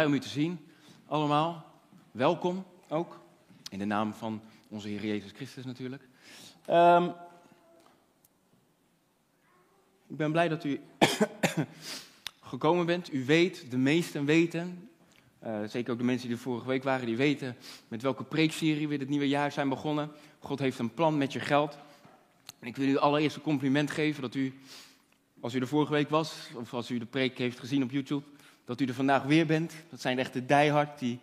Blij om u te zien, allemaal. Welkom ook, in de naam van onze Heer Jezus Christus natuurlijk. Ehm, ik ben blij dat u gekomen bent. U weet, de meesten weten, eh, zeker ook de mensen die er vorige week waren, die weten met welke preekserie we dit nieuwe jaar zijn begonnen. God heeft een plan met je geld. En ik wil u allereerst een compliment geven dat u, als u er vorige week was, of als u de preek heeft gezien op YouTube, dat u er vandaag weer bent. Dat zijn echt de diehard, die,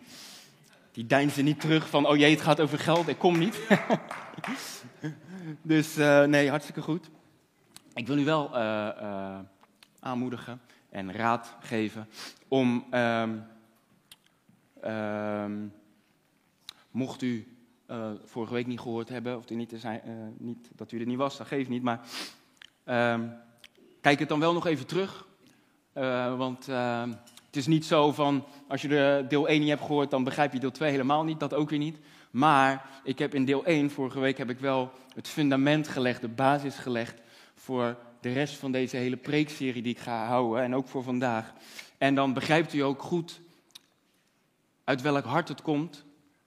die deinzen niet terug van, oh jee, het gaat over geld, ik kom niet. dus uh, nee, hartstikke goed. Ik wil u wel uh, uh, aanmoedigen en raad geven om, um, um, mocht u vorige week niet gehoord hebben, of u niet, zijn, niet, dat u er niet was, dat geeft niet, maar um, kijk het dan wel nog even terug. want het is niet zo van, als je de deel 1 niet hebt gehoord, dan begrijp je deel 2 helemaal niet, dat ook weer niet. Maar ik heb in deel 1, vorige week, heb ik wel het fundament gelegd, de basis gelegd voor de rest van deze hele preekserie die ik ga houden en ook voor vandaag. En dan begrijpt u ook goed uit welk hart het komt,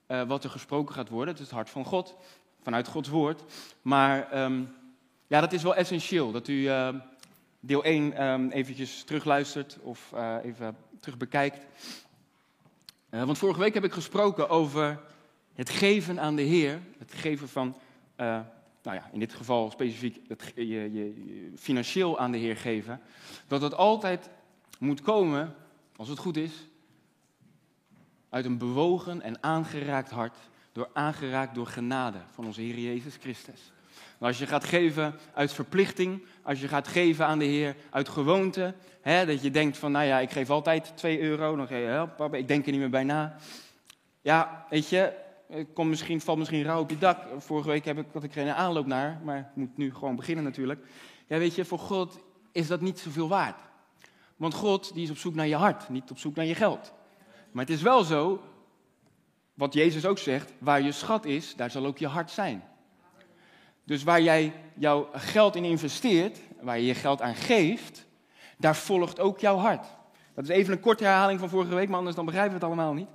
uh, wat er gesproken gaat worden. Het is het hart van God, vanuit Gods woord. Maar um, ja, dat is wel essentieel, dat u uh, deel 1 um, eventjes terugluistert of uh, even terug bekijkt. Uh, want vorige week heb ik gesproken over het geven aan de Heer, het geven van, uh, nou ja, in dit geval specifiek het, je, je, je, financieel aan de Heer geven. Dat het altijd moet komen, als het goed is, uit een bewogen en aangeraakt hart, door aangeraakt door genade van onze Heer Jezus Christus. Als je gaat geven uit verplichting, als je gaat geven aan de Heer uit gewoonte, hè, dat je denkt van, nou ja, ik geef altijd 2 euro, dan geef je, papa, ik denk er niet meer bij na. Ja, weet je, kom misschien, valt misschien rauw op je dak. Vorige week heb ik, had ik geen aanloop naar, maar ik moet nu gewoon beginnen natuurlijk. Ja, weet je, voor God is dat niet zoveel waard. Want God, die is op zoek naar je hart, niet op zoek naar je geld. Maar het is wel zo, wat Jezus ook zegt, waar je schat is, daar zal ook je hart zijn. Dus waar jij jouw geld in investeert, waar je je geld aan geeft, daar volgt ook jouw hart. Dat is even een korte herhaling van vorige week, maar anders dan begrijpen we het allemaal niet.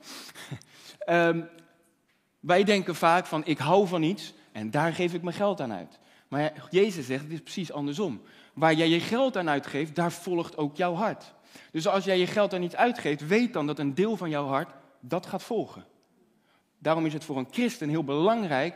um, wij denken vaak van ik hou van iets en daar geef ik mijn geld aan uit. Maar Jezus zegt het is precies andersom. Waar jij je geld aan uitgeeft, daar volgt ook jouw hart. Dus als jij je geld aan niet uitgeeft, weet dan dat een deel van jouw hart dat gaat volgen. Daarom is het voor een christen heel belangrijk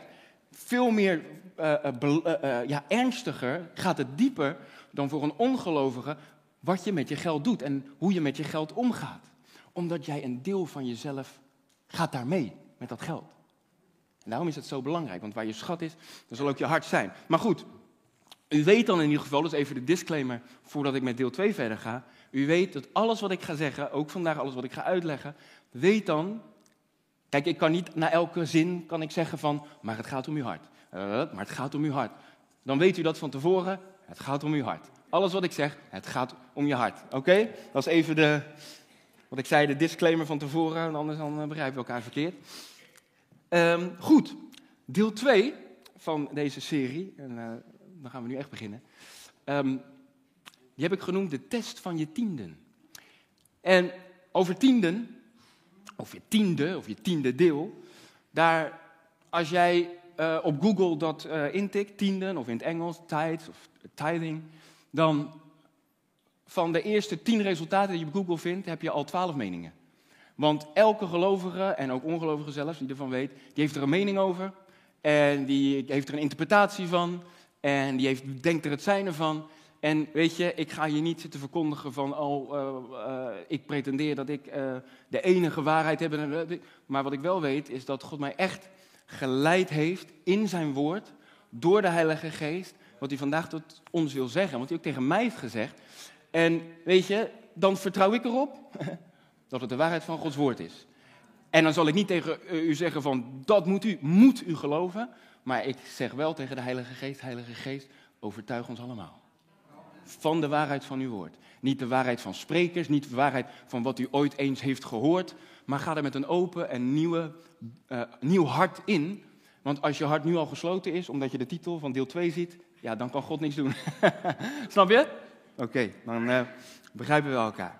veel meer uh, uh, uh, ja, ernstiger, gaat het dieper dan voor een ongelovige wat je met je geld doet en hoe je met je geld omgaat. Omdat jij een deel van jezelf gaat daarmee, met dat geld. En daarom is het zo belangrijk, want waar je schat is, dan zal ook je hart zijn. Maar goed, u weet dan in ieder geval, dus even de disclaimer voordat ik met deel 2 verder ga. U weet dat alles wat ik ga zeggen, ook vandaag alles wat ik ga uitleggen, weet dan Kijk, ik kan niet na elke zin kan ik zeggen van, maar het gaat om uw hart. Uh, maar het gaat om uw hart. Dan weet u dat van tevoren, het gaat om uw hart. Alles wat ik zeg, het gaat om je hart. Oké? Dat is even de, wat ik zei, de disclaimer van tevoren, anders dan uh, begrijpen we elkaar verkeerd. Um, goed, deel 2 van deze serie, en uh, dan gaan we nu echt beginnen. Um, die heb ik genoemd de test van je tienden. En over tienden of je tiende, of je tiende deel, daar, als jij uh, op Google dat uh, intikt, tienden, of in het Engels, tithes of tithing, dan van de eerste tien resultaten die je op Google vindt, heb je al twaalf meningen. Want elke gelovige, en ook ongelovige zelfs, die ervan weet, die heeft er een mening over. En die heeft er een interpretatie van. En die heeft, denkt er het zijne van. En weet je, ik ga hier niet zitten verkondigen van, oh, uh, ik pretendeer dat ik de enige waarheid heb. Maar wat ik wel weet, is dat God mij echt geleid heeft in zijn woord, door de Heilige Geest, wat hij vandaag tot ons wil zeggen, wat hij ook tegen mij heeft gezegd. En weet je, dan vertrouw ik erop dat het de waarheid van Gods woord is. En dan zal ik niet tegen u zeggen van, dat moet u, moet u geloven. Maar ik zeg wel tegen de Heilige Geest, Heilige Geest, overtuig ons allemaal van de waarheid van uw woord. Niet de waarheid van sprekers, niet de waarheid van wat u ooit eens heeft gehoord, maar ga er met een open en nieuwe, uh, nieuw hart in. Want als je hart nu al gesloten is, omdat je de titel van deel 2 ziet, ja, dan kan God niks doen. Snap je? Oké, dan uh, begrijpen we elkaar.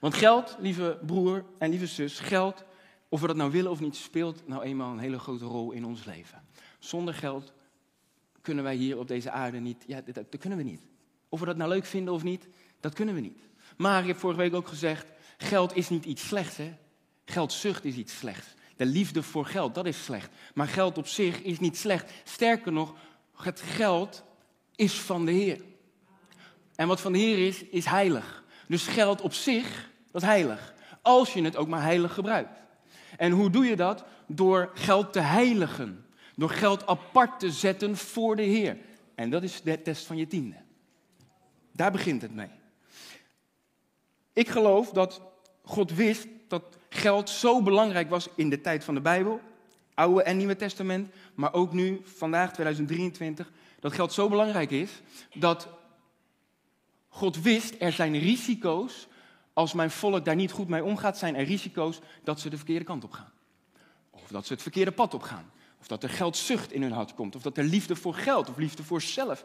Want geld, lieve broer en lieve zus, geld, of we dat nou willen of niet, speelt nou eenmaal een hele grote rol in ons leven. Zonder geld kunnen wij hier op deze aarde niet, ja, dat kunnen we niet. Of we dat nou leuk vinden of niet, dat kunnen we niet. Maar ik heb vorige week ook gezegd, geld is niet iets slechts. Hè? Geldzucht is iets slechts. De liefde voor geld, dat is slecht. Maar geld op zich is niet slecht. Sterker nog, het geld is van de Heer. En wat van de Heer is, is heilig. Dus geld op zich, dat is heilig. Als je het ook maar heilig gebruikt. En hoe doe je dat? Door geld te heiligen. Door geld apart te zetten voor de Heer. En dat is de test van je tiende. Daar begint het mee. Ik geloof dat God wist dat geld zo belangrijk was in de tijd van de Bijbel, Oude en Nieuwe Testament, maar ook nu, vandaag 2023, dat geld zo belangrijk is dat God wist er zijn risico's als mijn volk daar niet goed mee omgaat, zijn er risico's dat ze de verkeerde kant op gaan. Of dat ze het verkeerde pad op gaan. Of dat er geldzucht in hun hart komt. Of dat er liefde voor geld of liefde voor zelf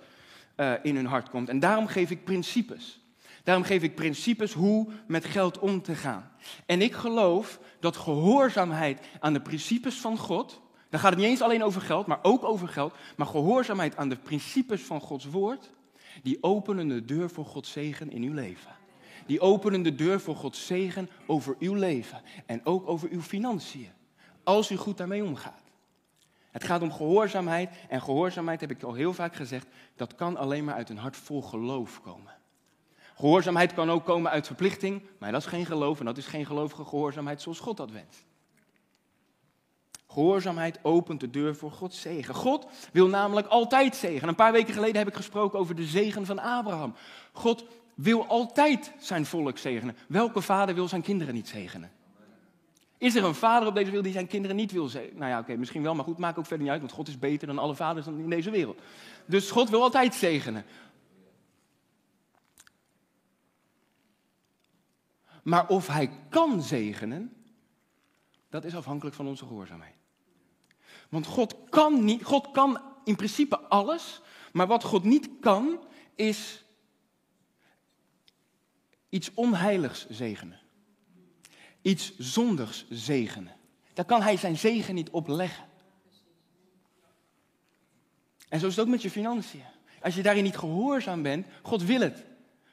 uh, in hun hart komt. En daarom geef ik principes. Daarom geef ik principes hoe met geld om te gaan. En ik geloof dat gehoorzaamheid aan de principes van God, dan gaat het niet eens alleen over geld, maar ook over geld, maar gehoorzaamheid aan de principes van Gods woord, die openen de deur voor Gods zegen in uw leven. Die openen de deur voor Gods zegen over uw leven en ook over uw financiën, als u goed daarmee omgaat. Het gaat om gehoorzaamheid en gehoorzaamheid, heb ik al heel vaak gezegd, dat kan alleen maar uit een hart vol geloof komen. Gehoorzaamheid kan ook komen uit verplichting, maar dat is geen geloof en dat is geen gelovige gehoorzaamheid zoals God dat wenst. Gehoorzaamheid opent de deur voor Gods zegen. God wil namelijk altijd zegen. Een paar weken geleden heb ik gesproken over de zegen van Abraham. God wil altijd zijn volk zegenen. Welke vader wil zijn kinderen niet zegenen? Is er een vader op deze wereld die zijn kinderen niet wil zegenen? Nou ja, oké, misschien wel, maar goed, maakt ook verder niet uit, want God is beter dan alle vaders in deze wereld. Dus God wil altijd zegenen. Maar of hij kan zegenen, dat is afhankelijk van onze gehoorzaamheid. Want God kan niet, God kan in principe alles, maar wat God niet kan, is iets onheiligs zegenen. Iets zondigs zegenen. Daar kan hij zijn zegen niet op leggen. En zo is het ook met je financiën. Als je daarin niet gehoorzaam bent, God wil het.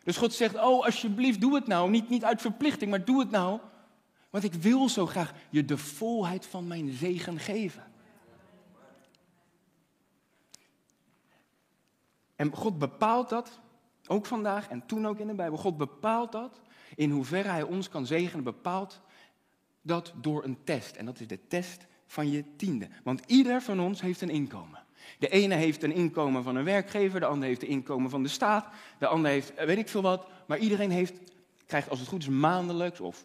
Dus God zegt, oh alsjeblieft, doe het nou. Niet, niet uit verplichting, maar doe het nou. Want ik wil zo graag je de volheid van mijn zegen geven. En God bepaalt dat, ook vandaag en toen ook in de Bijbel. God bepaalt dat, in hoeverre Hij ons kan zegenen, bepaalt dat door een test. En dat is de test van je tiende. Want ieder van ons heeft een inkomen. De ene heeft een inkomen van een werkgever, de ander heeft een inkomen van de staat, de ander heeft weet ik veel wat. Maar iedereen heeft, krijgt als het goed is maandelijks of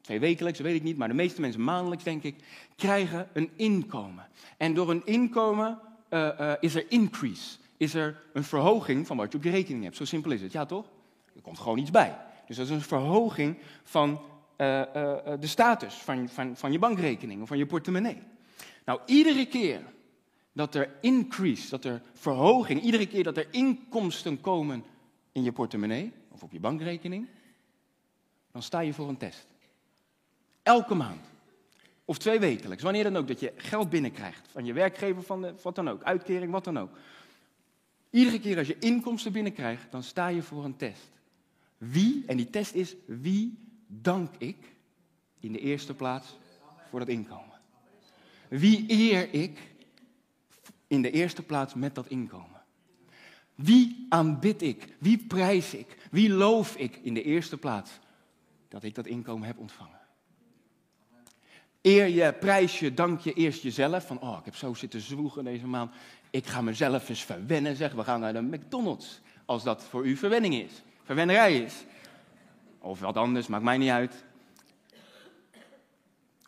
twee wekelijks, weet ik niet, maar de meeste mensen maandelijks denk ik, krijgen een inkomen. En door een inkomen uh, uh, is er increase, is er een verhoging van wat je op je rekening hebt. Zo simpel is het, ja toch? Er komt gewoon iets bij. Dus dat is een verhoging van uh, de status van, van, van je bankrekening of van je portemonnee. Nou, iedere keer dat er increase, dat er verhoging, iedere keer dat er inkomsten komen in je portemonnee of op je bankrekening, dan sta je voor een test. Elke maand. Of twee wekelijks, wanneer dan ook, dat je geld binnenkrijgt van je werkgever, van de, wat dan ook, uitkering, wat dan ook. Iedere keer als je inkomsten binnenkrijgt, dan sta je voor een test. Wie, en die test is, wie dank ik in de eerste plaats voor dat inkomen? Wie eer ik in de eerste plaats met dat inkomen? Wie aanbid ik? Wie prijs ik? Wie loof ik in de eerste plaats dat ik dat inkomen heb ontvangen? Eer je, prijs je, dank je eerst jezelf. Van, oh, ik heb zo zitten zwoegen deze maand. Ik ga mezelf eens verwennen, zeg. We gaan naar de McDonald's. Als dat voor u verwenning is. Verwennerij is. Of wat anders, maakt mij niet uit.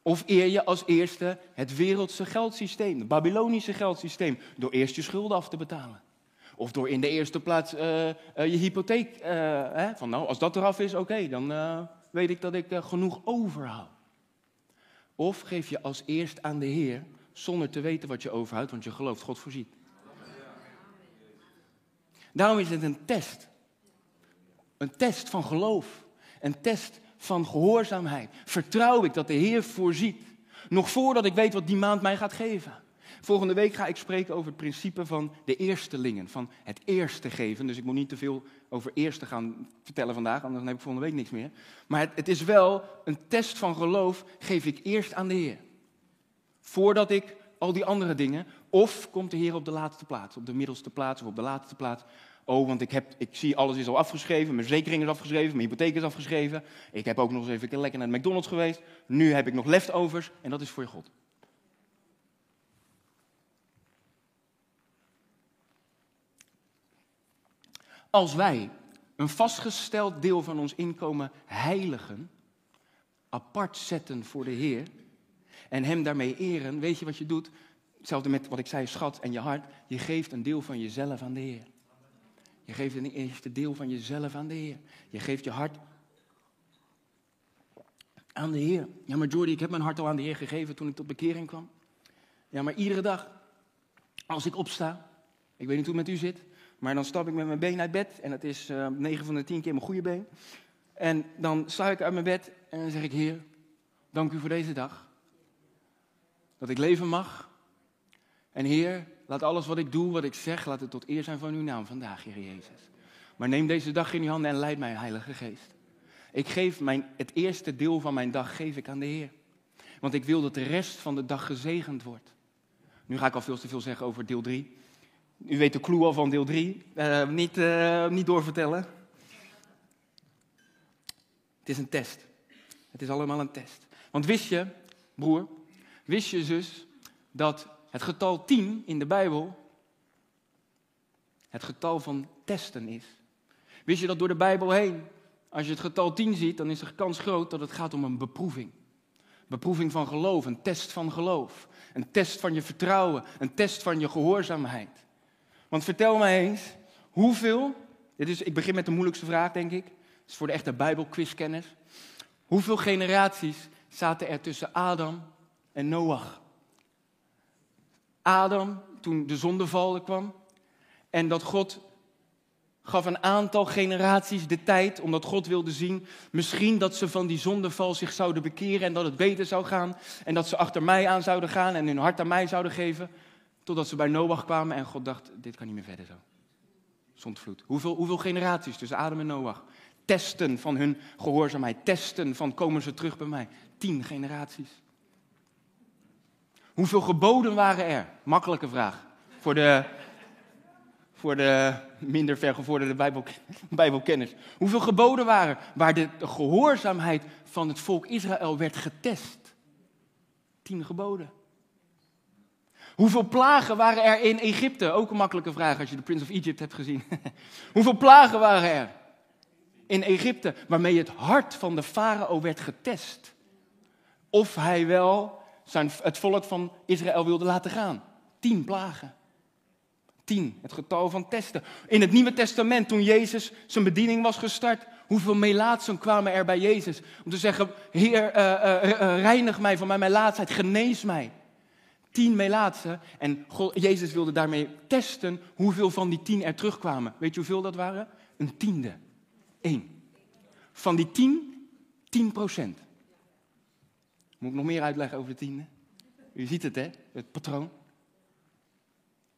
Of eer je als eerste het wereldse geldsysteem, het Babylonische geldsysteem, door eerst je schulden af te betalen. Of door in de eerste plaats uh, uh, je hypotheek, uh, hè, van nou, als dat eraf is, oké, dan weet ik dat ik genoeg overhoud. Of geef je als eerst aan de Heer, zonder te weten wat je overhoudt, want je gelooft God voorziet. Daarom is het een test. Een test van geloof. Een test van gehoorzaamheid vertrouw ik dat de Heer voorziet. Nog voordat ik weet wat die maand mij gaat geven. Volgende week ga ik spreken over het principe van de eerstelingen, van het eerste geven. Dus ik moet niet te veel over eerste gaan vertellen vandaag, anders heb ik volgende week niks meer. Maar het, het is wel een test van geloof, geef ik eerst aan de Heer. Voordat ik al die andere dingen, of komt de Heer op de laatste plaats, op de middelste plaats of op de laatste plaats. Oh, want ik, heb, ik zie alles is al afgeschreven, mijn zekering is afgeschreven, mijn hypotheek is afgeschreven. Ik heb ook nog eens even lekker naar de McDonald's geweest. Nu heb ik nog leftovers en dat is voor je God. Als wij een vastgesteld deel van ons inkomen heiligen, apart zetten voor de Heer en Hem daarmee eren, weet je wat je doet? Hetzelfde met wat ik zei, schat en je hart. Je geeft een deel van jezelf aan de Heer. Je geeft een eerste deel van jezelf aan de Heer. Je geeft je hart aan de Heer. Ja, maar Jordi, ik heb mijn hart al aan de Heer gegeven toen ik tot bekering kwam. Ja, maar iedere dag, als ik opsta, ik weet niet hoe het met u zit, maar dan stap ik met mijn been uit bed en dat is eh, 9 van de 10 keer mijn goede been. En dan sta ik uit mijn bed en dan zeg ik, Heer, dank u voor deze dag. Dat ik leven mag. En Heer, laat alles wat ik doe, wat ik zeg, laat het tot eer zijn van uw naam vandaag, Heer Jezus. Maar neem deze dag in uw handen en leid mij, Heilige Geest. Ik geef mijn, het eerste deel van mijn dag geef ik aan de Heer. Want ik wil dat de rest van de dag gezegend wordt. Nu ga ik al veel te veel zeggen over deel 3. U weet de clue al van deel 3. Uh, eh, niet, uh, niet doorvertellen. Het is een test. Het is allemaal een test. Want wist je, broer, wist je zus, dat het getal 10 in de Bijbel het getal van testen is? Wist je dat door de Bijbel heen, als je het getal 10 ziet, dan is de kans groot dat het gaat om een beproeving. Beproeving van geloof, een test van geloof. Een test van je vertrouwen, een test van je gehoorzaamheid. Want vertel mij eens, hoeveel, dit is, ik begin met de moeilijkste vraag denk ik, het is voor de echte Bijbelquizkenners. Hoeveel generaties zaten er tussen Adam en Noach? Adam, toen de zondeval kwam, en dat God gaf een aantal generaties de tijd, omdat God wilde zien, misschien dat ze van die zondeval zich zouden bekeren en dat het beter zou gaan. En dat ze achter mij aan zouden gaan en hun hart aan mij zouden geven. Totdat ze bij Noach kwamen en God dacht, dit kan niet meer verder zo. Zondvloed. Hoeveel, hoeveel generaties tussen Adam en Noach? Testen van hun gehoorzaamheid. Testen van komen ze terug bij mij. Tien generaties. Hoeveel geboden waren er? Makkelijke vraag. Voor de, voor de minder vergevorderde Bijbel. Hoeveel geboden waren waar de, de gehoorzaamheid van het volk Israël werd getest? Tien geboden. Hoeveel plagen waren er in Egypte? Ook een makkelijke vraag als je de Prince of Egypt hebt gezien. Hoeveel plagen waren er in Egypte waarmee het hart van de farao werd getest? Of hij wel zijn, het volk van Israël wilde laten gaan. Tien plagen. Tien, het getal van testen. In het Nieuwe Testament, toen Jezus zijn bediening was gestart, hoeveel melaatsen kwamen er bij Jezus? Om te zeggen, Heer, uh, uh, reinig mij van mijn melaatsheid, genees mij tien melaatsen. En Jezus wilde daarmee testen hoeveel van die tien er terugkwamen. Weet je hoeveel dat waren? Een tiende. Eén. Van die tien, tien procent. Moet ik nog meer uitleggen over de tiende? U ziet het, hè? Het patroon.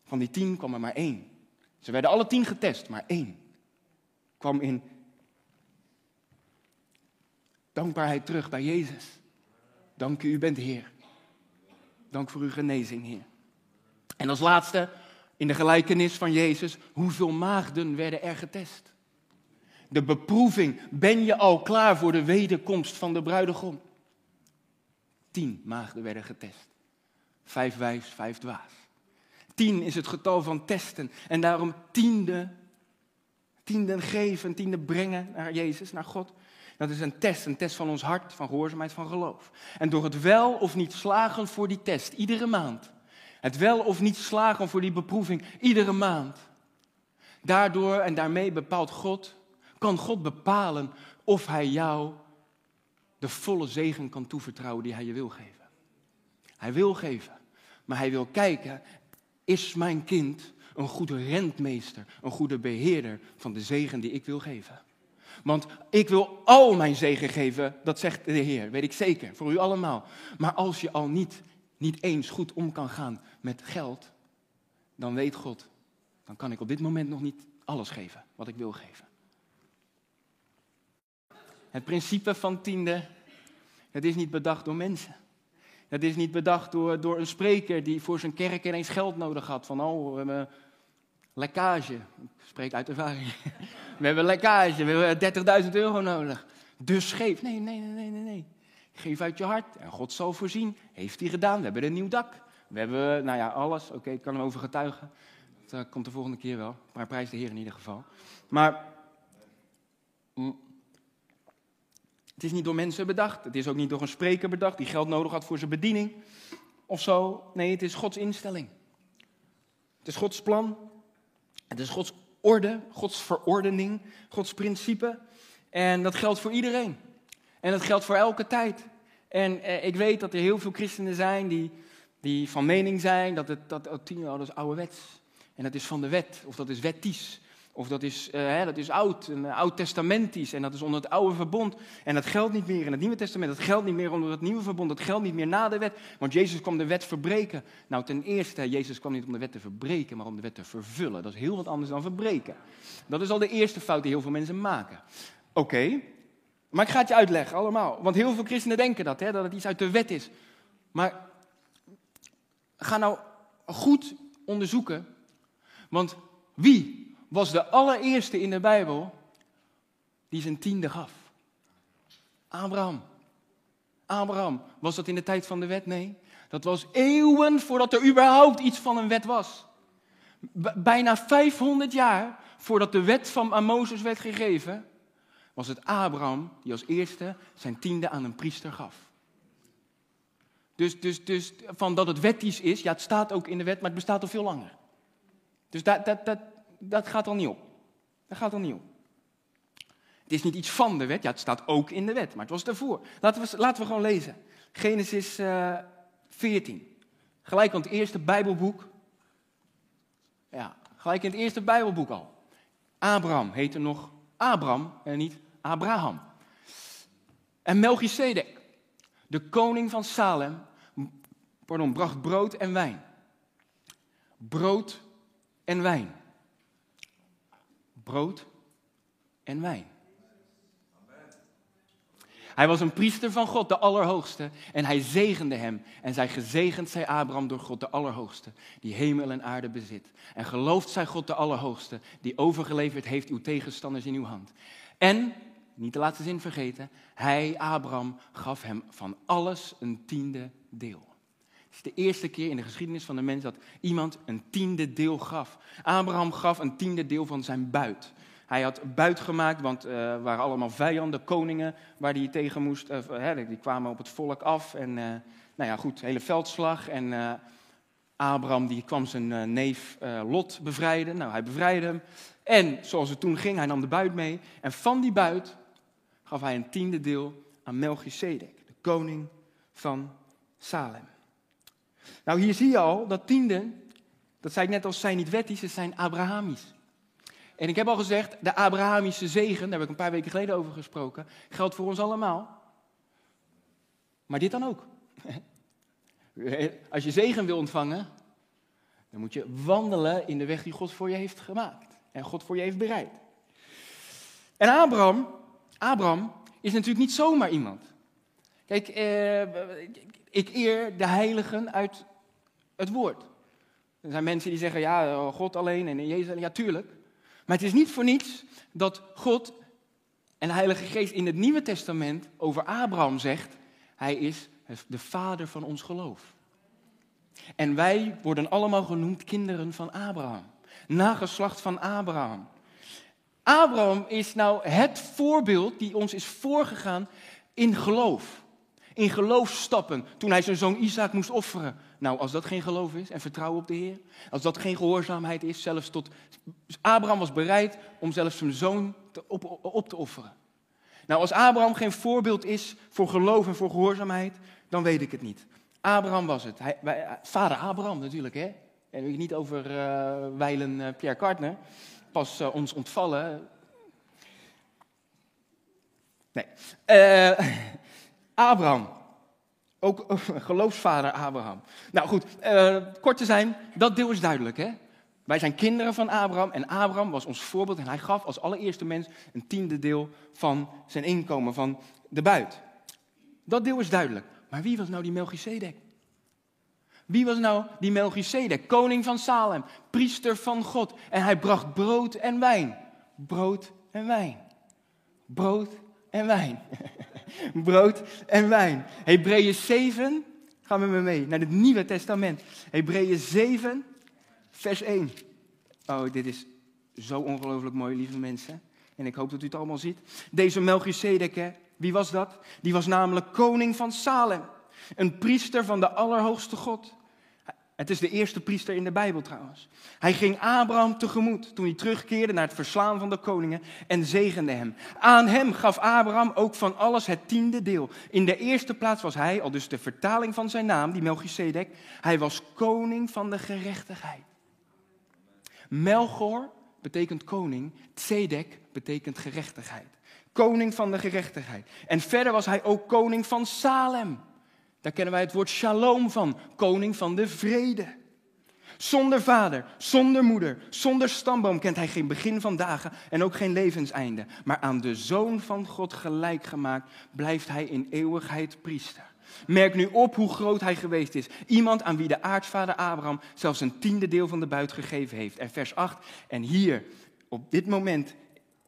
Van die tien kwam er maar één. Ze werden alle tien getest, maar één kwam in dankbaarheid terug bij Jezus. Dank u, u bent Heer. Dank voor uw genezing, Heer. En als laatste, in de gelijkenis van Jezus, hoeveel maagden werden er getest? De beproeving, ben je al klaar voor de wederkomst van de bruidegom? Tien maagden werden getest. Vijf wijs, vijf dwaas. Tien is het getal van testen. En daarom tiende, tienden geven, tiende brengen naar Jezus, naar God. Dat is een test, een test van ons hart, van gehoorzaamheid, van geloof. En door het wel of niet slagen voor die test, iedere maand. Het wel of niet slagen voor die beproeving, iedere maand. Daardoor en daarmee bepaalt God, kan God bepalen of Hij jou de volle zegen kan toevertrouwen die Hij je wil geven. Hij wil geven, maar Hij wil kijken, is mijn kind een goede rentmeester, een goede beheerder van de zegen die ik wil geven? Want ik wil al mijn zegen geven, dat zegt de Heer, weet ik zeker, voor u allemaal. Maar als je al niet, niet eens goed om kan gaan met geld, dan weet God, dan kan ik op dit moment nog niet alles geven wat ik wil geven. Het principe van tiende, het is niet bedacht door mensen. Het is niet bedacht door, door een spreker die voor zijn kerk ineens geld nodig had. Van, oh, we hebben lekkage. Ik spreek uit ervaring. We hebben lekkage, we hebben 30.000 euro nodig. Dus geef. Nee, nee, nee, nee, nee. Geef uit je hart en God zal voorzien. Heeft hij gedaan. We hebben een nieuw dak. We hebben, nou ja, alles. Oké, ik kan hem over getuigen. Dat komt de volgende keer wel. Maar prijs de Heer in ieder geval. Maar mm, het is niet door mensen bedacht. Het is ook niet door een spreker bedacht die geld nodig had voor zijn bediening. Of zo. Nee, het is Gods instelling. Het is Gods plan. Het is Gods orde, Gods verordening, Gods principe. En dat geldt voor iedereen. En dat geldt voor elke tijd. En eh, ik weet dat er heel veel christenen zijn die, die van mening zijn dat het dat, dat, oh, dat is. En dat is van de wet, of dat is wettisch. Of dat is, uh, hè, dat is oud, een uh, oud-testamentisch. En dat is onder het oude verbond. En dat geldt niet meer in het Nieuwe Testament. Dat geldt niet meer onder het nieuwe verbond. Dat geldt niet meer na de wet. Want Jezus kwam de wet verbreken. Nou, ten eerste, Jezus kwam niet om de wet te verbreken, maar om de wet te vervullen. Dat is heel wat anders dan verbreken. Dat is al de eerste fout die heel veel mensen maken. Oké, maar ik ga het je uitleggen, allemaal. Want heel veel christenen denken dat, hè, dat het iets uit de wet is. Maar ga nou goed onderzoeken. Want wie was de allereerste in de Bijbel die zijn tiende gaf. Abraham. Abraham. Was dat in de tijd van de wet? Nee. Dat was eeuwen voordat er überhaupt iets van een wet was. bijna 500 jaar voordat de wet van aan Mozes werd gegeven, was het Abraham die als eerste zijn tiende aan een priester gaf. Dus, dus, dus van dat het wettisch is, ja, het staat ook in de wet, maar het bestaat al veel langer. Dus dat, dat, dat, dat gaat al niet op. Dat gaat al niet op. Het is niet iets van de wet, ja, het staat ook in de wet, maar het was daarvoor. Laten we, laten we gewoon lezen. Genesis uh, eh, 14. Gelijk aan het eerste Bijbelboek. Ja, gelijk in het eerste Bijbelboek al. Abraham heette nog Abraham en niet Abraham. En Melchizedek, de koning van Salem, pardon, bracht brood en wijn. Brood en wijn brood en wijn. Hij was een priester van God, de Allerhoogste, en hij zegende hem. En zij gezegend zij Abraham door God, de Allerhoogste, die hemel en aarde bezit. En gelooft zij God, de Allerhoogste, die overgeleverd heeft uw tegenstanders in uw hand. En, niet de laatste zin vergeten, hij, Abraham, gaf hem van alles een tiende deel. Het is de eerste keer in de geschiedenis van de mens dat iemand een tiende deel gaf. Abraham gaf een tiende deel van zijn buit. Hij had buit gemaakt, want er waren allemaal vijanden, koningen waar hij tegen moest. Uh, die kwamen op het volk af. En uh, nou ja, goed, hele veldslag. En Abraham die kwam zijn neef Lot bevrijden. Nou, hij bevrijdde hem. En zoals het toen ging, hij nam de buit mee. En van die buit gaf hij een tiende deel aan Melchizedek, de koning van Salem. Nou, hier zie je al dat tienden, dat zei ik net al, zijn niet wettisch, ze zijn Abrahamisch. En ik heb al gezegd, de Abrahamische zegen, daar heb ik een paar weken geleden over gesproken, geldt voor ons allemaal. Maar dit dan ook. Als je zegen wil ontvangen, dan moet je wandelen in de weg die God voor je heeft gemaakt. En God voor je heeft bereid. En Abraham, Abraham is natuurlijk niet zomaar iemand. Kijk, eh, ik eer de heiligen uit het woord. Er zijn mensen die zeggen, ja, oh, God alleen en Jezus Ja, tuurlijk. Maar het is niet voor niets dat God en de Heilige Geest in het Nieuwe Testament over Abraham zegt, hij is de vader van ons geloof. En wij worden allemaal genoemd kinderen van Abraham. Nageslacht van Abraham. Abraham is nou het voorbeeld die ons is voorgegaan in geloof in geloof stappen toen hij zijn zoon Isaac moest offeren. Nou, als dat geen geloof is en vertrouwen op de Heer, als dat geen gehoorzaamheid is, zelfs tot. Abraham was bereid om zelfs zijn zoon op, te offeren. Nou, als Abraham geen voorbeeld is voor geloof en voor gehoorzaamheid, dan weet ik het niet. Abraham was het. Hij, vader Abraham natuurlijk, hè? En niet over uh, wijlen uh, Pierre Kartner, pas uh, ons ontvallen. Nee. Uh, Abraham. Ook geloofsvader Abraham. Nou goed, uh, kort te zijn, dat deel is duidelijk. Hè? Wij zijn kinderen van Abraham en Abraham was ons voorbeeld en hij gaf als allereerste mens een tiende deel van zijn inkomen, van de buit. Dat deel is duidelijk. Maar wie was nou die Melchizedek? Wie was nou die Melchizedek? Koning van Salem, priester van God. En hij bracht brood en wijn. Brood en wijn. Brood en wijn. brood en wijn. Hebreeën 7, gaan we mee, naar het Nieuwe Testament. Hebreeën 7, vers 1. Oh, dit is zo ongelooflijk mooi, lieve mensen. En ik hoop dat u het allemaal ziet. Deze Melchizedek, hè, wie was dat? Die was namelijk koning van Salem. Een priester van de Allerhoogste God. Het is de eerste priester in de Bijbel trouwens. Hij ging Abraham tegemoet toen hij terugkeerde naar het verslaan van de koningen en zegende hem. Aan hem gaf Abraham ook van alles het tiende deel. In de eerste plaats was hij, al dus de vertaling van zijn naam, die Melchizedek, hij was koning van de gerechtigheid. Melchor betekent koning, Tzedek betekent gerechtigheid. Koning van de gerechtigheid. En verder was hij ook koning van Salem. Daar kennen wij het woord shalom van, koning van de vrede. Zonder vader, zonder moeder, zonder stamboom kent hij geen begin van dagen en ook geen levenseinde. Maar aan de zoon van God gelijk gemaakt blijft hij in eeuwigheid priester. Merk nu op hoe groot hij geweest is. Iemand aan wie de aartsvader Abraham zelfs een tiende deel van de buit gegeven heeft. En vers 8, en hier, op dit moment,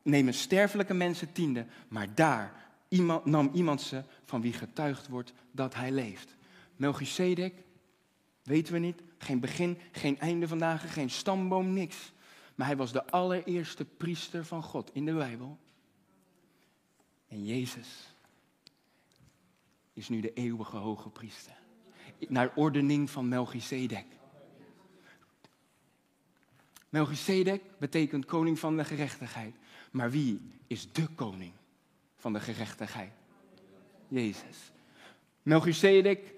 nemen sterfelijke mensen tiende, maar daar iemand, nam iemand ze van wie getuigd wordt dat hij leeft. Melchizedek, weten we niet, geen begin, geen einde van dagen, geen stamboom, niks. Maar hij was de allereerste priester van God in de Bijbel. En Jezus is nu de eeuwige hoge priester. Naar ordening van Melchizedek. Melchizedek betekent koning van de gerechtigheid. Maar wie is de koning van de gerechtigheid? Jezus. Melchizedek,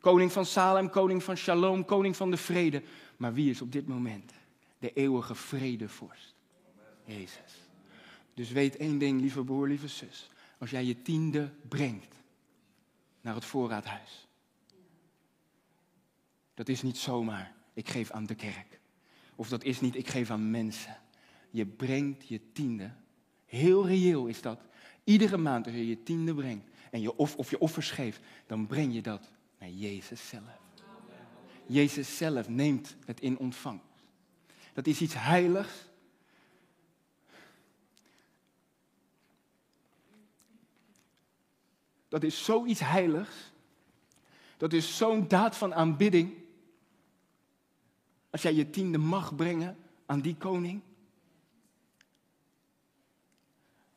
koning van Salem, koning van Shalom, koning van de vrede. Maar wie is op dit moment de eeuwige vredevorst? Jezus. Dus weet één ding, lieve broer, lieve zus. Als jij je tiende brengt naar het voorraadhuis. Dat is niet zomaar, ik geef aan de kerk. Of dat is niet, ik geef aan mensen. Je brengt je tiende. Heel reëel is dat. Iedere maand als je je tiende brengt en je of, of je offers geeft, dan breng je dat naar Jezus zelf. Jezus zelf neemt het in ontvangst. Dat is iets heiligs. Dat is zoiets heiligs. Dat is zo'n daad van aanbidding. Als jij je tiende mag brengen aan die koning.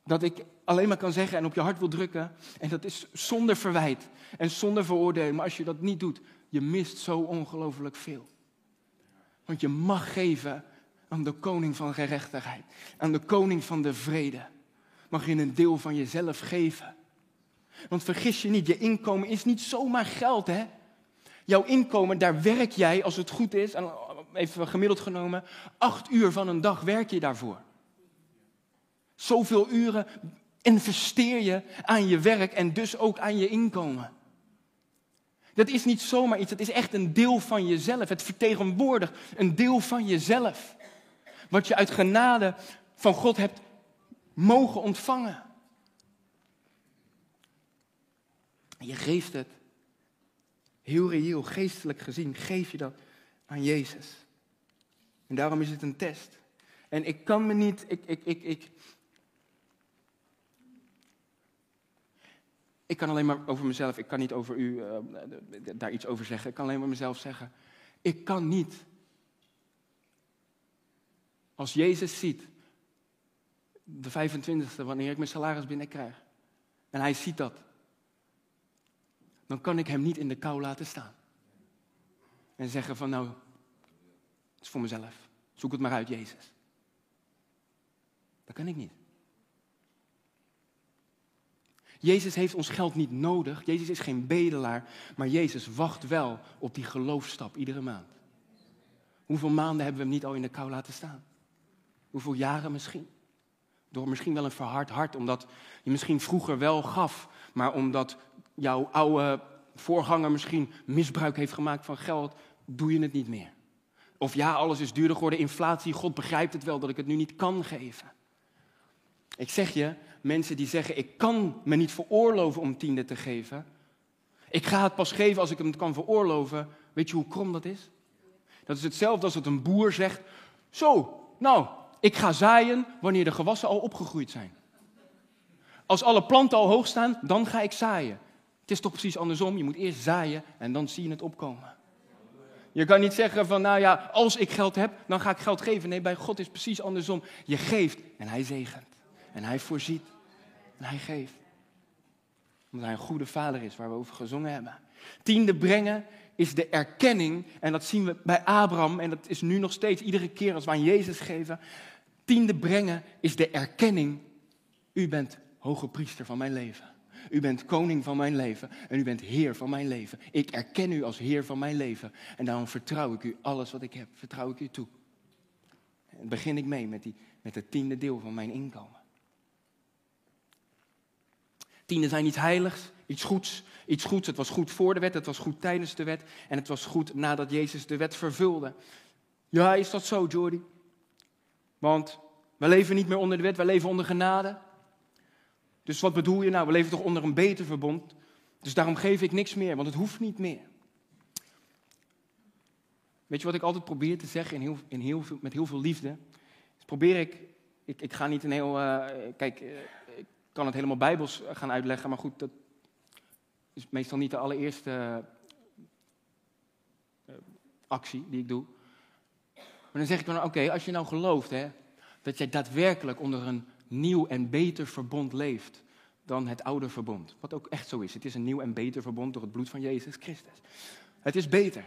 Dat ik alleen maar kan zeggen en op je hart wil drukken. En dat is zonder verwijt en zonder veroordeling. Maar als je dat niet doet, je mist zo ongelooflijk veel. Want je mag geven aan de koning van gerechtigheid. Aan de koning van de vrede. Mag je een deel van jezelf geven. Want vergis je niet, je inkomen is niet zomaar geld, hè? Jouw inkomen, daar werk jij, als het goed is, even gemiddeld genomen, acht uur van een dag werk je daarvoor. Zoveel uren investeer je aan je werk en dus ook aan je inkomen. Dat is niet zomaar iets, dat is echt een deel van jezelf. Het vertegenwoordigt een deel van jezelf. Wat je uit genade van God hebt mogen ontvangen. Je geeft het, heel reëel, geestelijk gezien, geef je dat aan Jezus. En daarom is het een test. En ik kan me niet, ik, ik, ik, ik, Ik kan alleen maar over mezelf, ik kan niet over u uh, daar iets over zeggen. Ik kan alleen maar mezelf zeggen. Ik kan niet. Als Jezus ziet, de 25e, wanneer ik mijn salaris binnenkrijg, en hij ziet dat, dan kan ik hem niet in de kou laten staan. En zeggen van nou, het is voor mezelf. Zoek het maar uit, Jezus. Dat kan ik niet. Jezus heeft ons geld niet nodig. Jezus is geen bedelaar. Maar Jezus wacht wel op die geloofstap iedere maand. Hoeveel maanden hebben we hem niet al in de kou laten staan? Hoeveel jaren misschien? Door misschien wel een verhard hart, omdat je misschien vroeger wel gaf, maar omdat jouw oude voorganger misschien misbruik heeft gemaakt van geld, doe je het niet meer. Of ja, alles is duurder geworden, inflatie, God begrijpt het wel dat ik het nu niet kan geven. Ik zeg je, mensen die zeggen, ik kan me niet veroorloven om tiende te geven. Ik ga het pas geven als ik het kan veroorloven. Weet je hoe krom dat is? Dat is hetzelfde als dat een boer zegt, zo, nou, ik ga zaaien wanneer de gewassen al opgegroeid zijn. Als alle planten al hoog staan, dan ga ik zaaien. Het is toch precies andersom. Je moet eerst zaaien en dan zie je het opkomen. Je kan niet zeggen van, nou ja, als ik geld heb, dan ga ik geld geven. Nee, bij God is het precies andersom. Je geeft en hij zegent. En hij voorziet. En hij geeft. Omdat hij een goede vader is, waar we over gezongen hebben. Tiende brengen is de erkenning, en dat zien we bij Abraham, en dat is nu nog steeds iedere keer als we aan Jezus geven. Tiende brengen is de erkenning, u bent hoge priester van mijn leven. U bent koning van mijn leven en u bent heer van mijn leven. Ik erken u als heer van mijn leven en daarom vertrouw ik u alles wat ik heb, vertrouw ik u toe. En begin ik mee met, die, met het tiende deel van mijn inkomen. Tienden zijn iets heiligs, iets goeds. Iets goeds. Het was goed voor de wet, het was goed tijdens de wet en het was goed nadat Jezus de wet vervulde. Ja, is dat zo, Jordi? Want we leven niet meer onder de wet, we leven onder genade. Dus wat bedoel je nou? We leven toch onder een beter verbond? Dus daarom geef ik niks meer, want het hoeft niet meer. Weet je wat ik altijd probeer te zeggen in heel, in heel veel, met heel veel liefde? Probeer ik, ik, ik ga niet een heel, uh, kijk, ik kan het helemaal bijbels gaan uitleggen, maar goed, dat is meestal niet de allereerste uh, actie die ik doe. Maar dan zeg ik dan, oké, als je nou gelooft hè, dat jij daadwerkelijk onder een nieuw en beter verbond leeft dan het oude verbond. Wat ook echt zo is. Het is een nieuw en beter verbond door het bloed van Jezus Christus. Het is beter.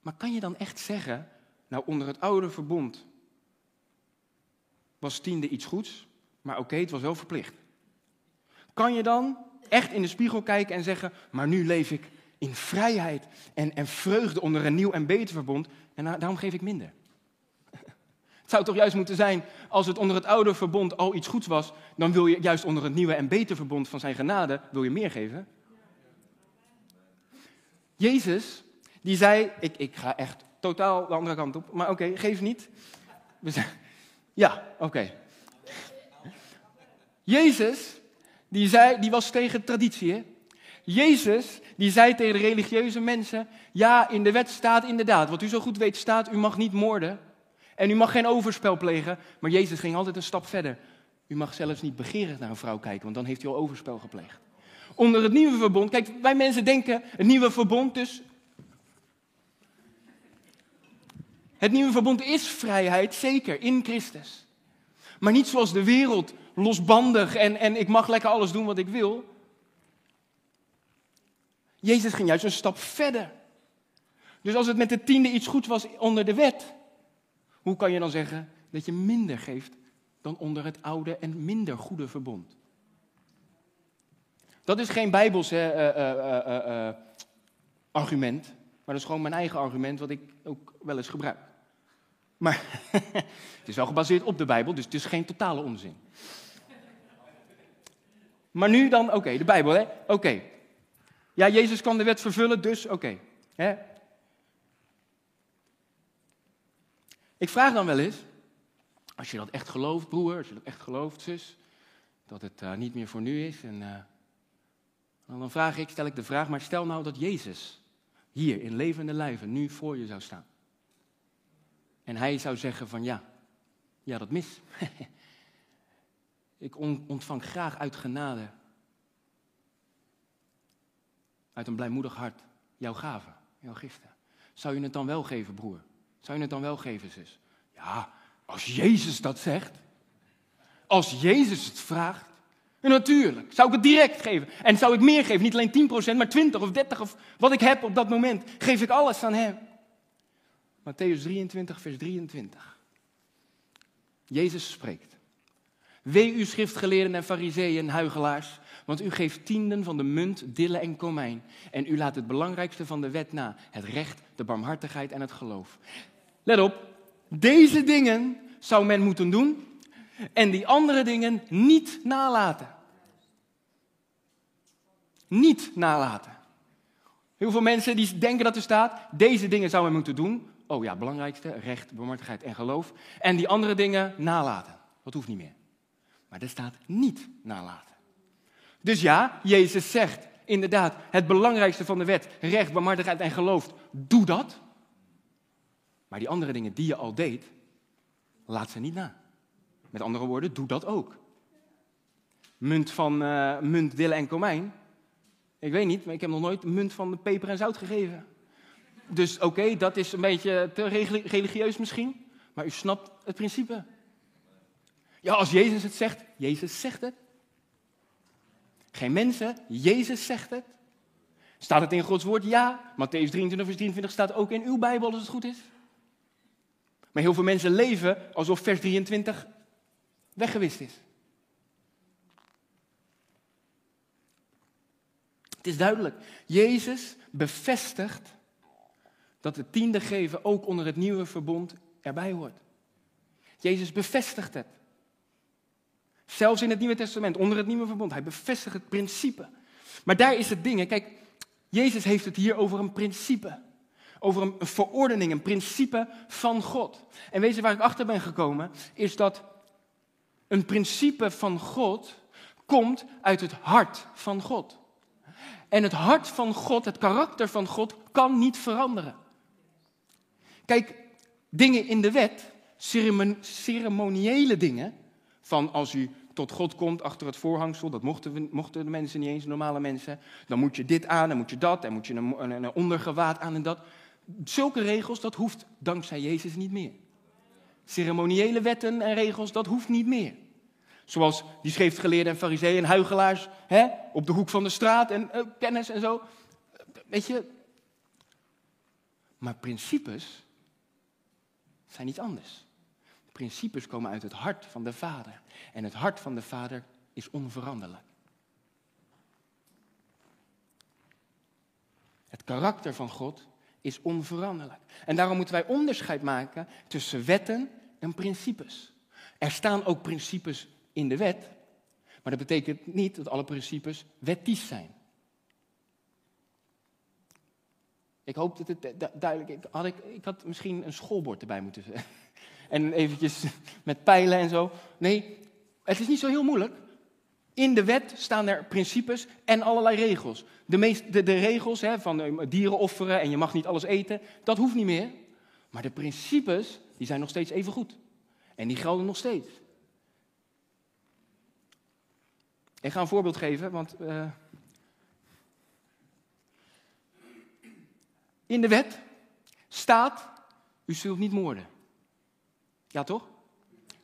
Maar kan je dan echt zeggen, nou onder het oude verbond was tiende iets goeds, maar oké, het was wel verplicht. Kan je dan echt in de spiegel kijken en zeggen, maar nu leef ik in vrijheid en, en vreugde onder een nieuw en beter verbond en daarom geef ik minder. Het zou toch juist moeten zijn, als het onder het oude verbond al iets goeds was, dan wil je juist onder het nieuwe en beter verbond van zijn genade, wil je meer geven. Jezus, die zei, ik, ik ga echt totaal de andere kant op, maar oké, geef niet. Ja, oké. Jezus, die, zei, die was tegen traditie, hè? Jezus, die zei tegen de religieuze mensen, ja, in de wet staat inderdaad, wat u zo goed weet staat, u mag niet moorden. En u mag geen overspel plegen, maar Jezus ging altijd een stap verder. U mag zelfs niet begeerig naar een vrouw kijken, want dan heeft u al overspel gepleegd. Onder het nieuwe verbond, kijk, wij mensen denken, het nieuwe verbond dus. Het nieuwe verbond is vrijheid, zeker, in Christus. Maar niet zoals de wereld, losbandig en, en ik mag lekker alles doen wat ik wil. Jezus ging juist een stap verder. Dus als het met de tiende iets goed was onder de wet, hoe kan je dan zeggen dat je minder geeft dan onder het oude en minder goede verbond? Dat is geen Bijbels uh, uh, argument, maar dat is gewoon mijn eigen argument wat ik ook wel eens gebruik. Maar het is wel gebaseerd op de Bijbel, dus het is geen totale onzin. Maar nu dan, oké, de Bijbel, hè? Oké. Ja, Jezus kan de wet vervullen, dus oké. Ik vraag dan wel eens, als je dat echt gelooft, broer, als je dat echt gelooft, zus, dat het uh, niet meer voor nu is. En uh, dan vraag ik, stel ik de vraag, maar stel nou dat Jezus hier in levende lijven nu voor je zou staan. En hij zou zeggen van ja, ja dat mis. ik ontvang graag uit genade, uit een blijmoedig hart, jouw gave, jouw giften. Zou je het dan wel geven, broer? Zou je het dan wel geven, zus? Ja, als Jezus dat zegt. Als Jezus het vraagt. Natuurlijk, zou ik het direct geven. En zou ik meer geven, niet alleen 10%, maar 20 of 30 of wat ik heb op dat moment. Geef ik alles aan Hem. Matthäus 23, vers 23. Jezus spreekt. Wee u schriftgeleerden en fariseeën en huigelaars, want u geeft tienden van de munt, dille en komijn. En u laat het belangrijkste van de wet na, het recht, de barmhartigheid en het geloof. Let op, deze dingen zou men moeten doen En die andere dingen niet nalaten. Niet nalaten. Heel veel mensen die denken dat er staat, deze dingen zouden we moeten doen. Oh ja, belangrijkste, recht, barmhartigheid en geloof. En die andere dingen nalaten. Dat hoeft niet meer. Maar er staat niet nalaten. Dus ja, Jezus zegt inderdaad, het belangrijkste van de wet, recht, barmhartigheid en geloof, doe dat. Maar die andere dingen die je al deed, laat ze niet na. Met andere woorden, doe dat ook. Munt van uh, munt, dille en komijn. Ik weet niet, maar ik heb nog nooit munt van peper en zout gegeven. Dus oké, dat is een beetje te religieus misschien. Maar u snapt het principe. Ja, als Jezus het zegt, Jezus zegt het. Geen mensen, Jezus zegt het. Staat het in Gods woord? Ja. Matthäus 23, vers 23 staat ook in uw Bijbel als het goed is. Maar heel veel mensen leven alsof vers 23 weggewist is. Het is duidelijk. Jezus bevestigt dat het tiende geven ook onder het nieuwe verbond erbij hoort. Jezus bevestigt het. Zelfs in het Nieuwe Testament, onder het Nieuwe Verbond. Hij bevestigt het principe. Maar daar is het ding. Kijk, Jezus heeft het hier over een principe. Over een verordening, een principe van God. En weet je waar ik achter ben gekomen? Is dat een principe van God komt uit het hart van God. En het hart van God, het karakter van God, kan niet veranderen. Kijk, dingen in de wet, ceremoniële dingen, van als u tot God komt achter het voorhangsel, dat mochten, we, mochten de mensen niet eens, normale mensen, dan moet je dit aan, dan moet je dat, en moet je een, een, ondergewaad aan en dat. Zulke regels, dat hoeft dankzij Jezus niet meer. Ceremoniële wetten en regels, dat hoeft niet meer. Zoals die schriftgeleerden en fariseeën en huigelaars hè, op de hoek van de straat en uh, kennis en zo. Weet je. Maar principes zijn iets anders. Principes komen uit het hart van de Vader. En het hart van de Vader is onveranderlijk. Het karakter van God is onveranderlijk. En daarom moeten wij onderscheid maken tussen wetten en principes. Er staan ook principes in de wet, maar dat betekent niet dat alle principes wettisch zijn. Ik hoop dat het duidelijk is. Ik, ik had misschien een schoolbord erbij moeten zetten. En eventjes met pijlen en zo. Nee, het is niet zo heel moeilijk. In de wet staan er principes en allerlei regels. De, meest, de, regels hè, van eh, dieren offeren en je mag niet alles eten, dat hoeft niet meer. Maar de principes, die zijn nog steeds even goed. En die gelden nog steeds. Ik ga een voorbeeld geven, want uh, in de wet staat, u zult niet moorden. Ja toch?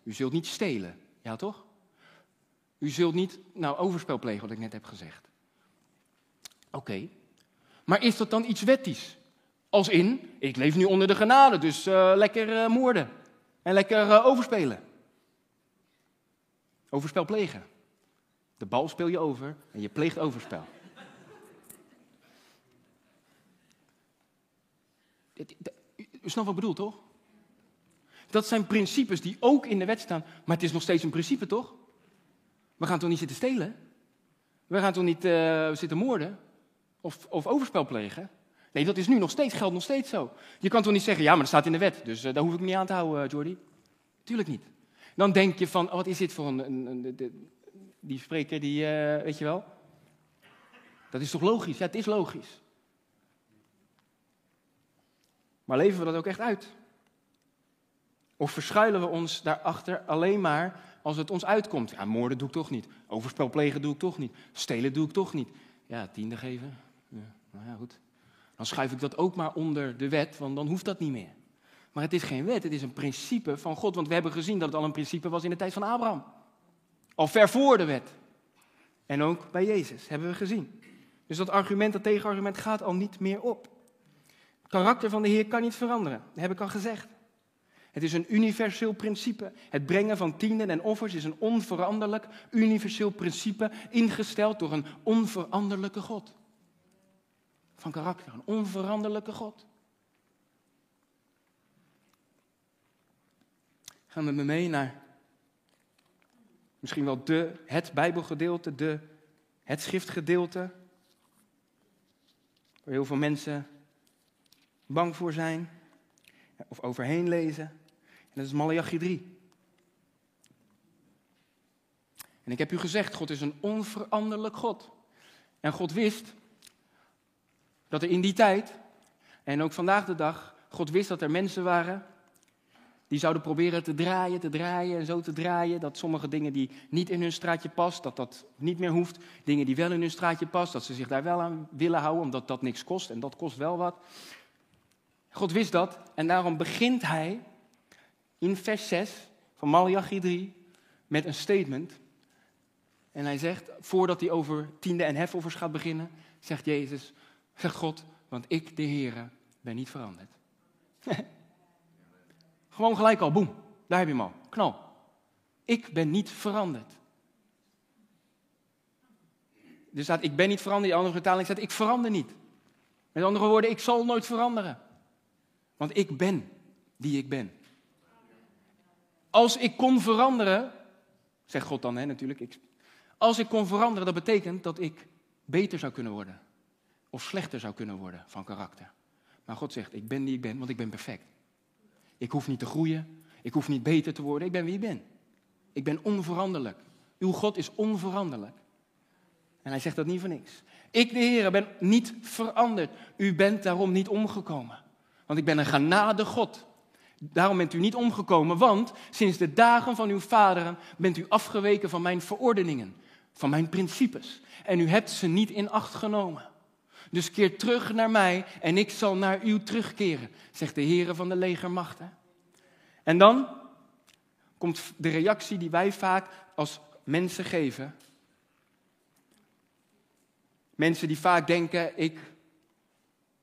U zult niet stelen. Ja toch? U zult niet, nou, overspel plegen, wat ik net heb gezegd. Oké. Maar is dat dan iets wettisch? Als in, ik leef nu onder de genade, dus uh, lekker uh, moorden. En lekker uh, overspelen. Overspel plegen. De bal speel je over en je pleegt overspel. U snapt wat ik bedoel, toch? Dat zijn principes die ook in de wet staan, maar het is nog steeds een principe, toch? We gaan toch niet zitten stelen? We gaan toch niet uh, zitten moorden? Of, of overspel plegen? Nee, dat is nu nog steeds, geldt nog steeds zo. Je kan toch niet zeggen, ja, maar dat staat in de wet, dus uh, daar hoef ik me niet aan te houden, uh, Jordi? Tuurlijk niet. Dan denk je van, oh, wat is dit voor een, een, die spreker, die, weet je wel? Dat is toch logisch? Ja, het is logisch. Maar leven we dat ook echt uit? Of verschuilen we ons daarachter alleen maar als het ons uitkomt? Ja, moorden doe ik toch niet. Overspel plegen doe ik toch niet. Stelen doe ik toch niet. Ja, tiende geven. Ja, nou ja, goed. Dan schuif ik dat ook maar onder de wet, want dan hoeft dat niet meer. Maar het is geen wet, het is een principe van God. Want we hebben gezien dat het al een principe was in de tijd van Abraham. Al ver voor de wet. En ook bij Jezus, hebben we gezien. Dus dat argument, dat tegenargument gaat al niet meer op. Het karakter van de Heer kan niet veranderen. Dat heb ik al gezegd. Het is een universeel principe. Het brengen van tienden en offers is een onveranderlijk, universeel principe, ingesteld door een onveranderlijke God. Van karakter, een onveranderlijke God. Ga met me mee naar Misschien wel de, het Bijbelgedeelte, de, het schriftgedeelte. Waar heel veel mensen bang voor zijn of overheen lezen. En dat is Malachi 3. En ik heb u gezegd, God is een onveranderlijk God. En God wist dat er in die tijd, en ook vandaag de dag, God wist dat er mensen waren die zouden proberen te draaien, te draaien en zo te draaien. Dat sommige dingen die niet in hun straatje past, dat dat niet meer hoeft. Dingen die wel in hun straatje past, dat ze zich daar wel aan willen houden, omdat dat niks kost en dat kost wel wat. God wist dat en daarom begint hij in vers 6 van Malachi 3 met een statement. En hij zegt, voordat hij over tiende en hefoffers gaat beginnen, zegt Jezus, zegt God, want ik, de Heere, ben niet veranderd. Gewoon gelijk al, boem, daar heb je hem al, knal. Ik ben niet veranderd. Er staat, ik ben niet veranderd, in de andere vertaling staat, ik verander niet. Met andere woorden, ik zal nooit veranderen. Want ik ben die ik ben. Als ik kon veranderen, zegt God dan hè, natuurlijk, ik, als ik kon veranderen, dat betekent dat ik beter zou kunnen worden. Of slechter zou kunnen worden van karakter. Maar God zegt, ik ben die ik ben, want ik ben perfect. Ik hoef niet te groeien, ik hoef niet beter te worden, ik ben wie ik ben. Ik ben onveranderlijk. Uw God is onveranderlijk. En hij zegt dat niet voor niks. Ik, de Heer, ben niet veranderd. U bent daarom niet omgekomen. Want ik ben een genade God. Daarom bent u niet omgekomen, want sinds de dagen van uw vaderen bent u afgeweken van mijn verordeningen, van mijn principes. En u hebt ze niet in acht genomen. Dus keer terug naar mij en ik zal naar u terugkeren, zegt de Heere van de legermachten. En dan komt de reactie die wij vaak als mensen geven. Mensen die vaak denken, ik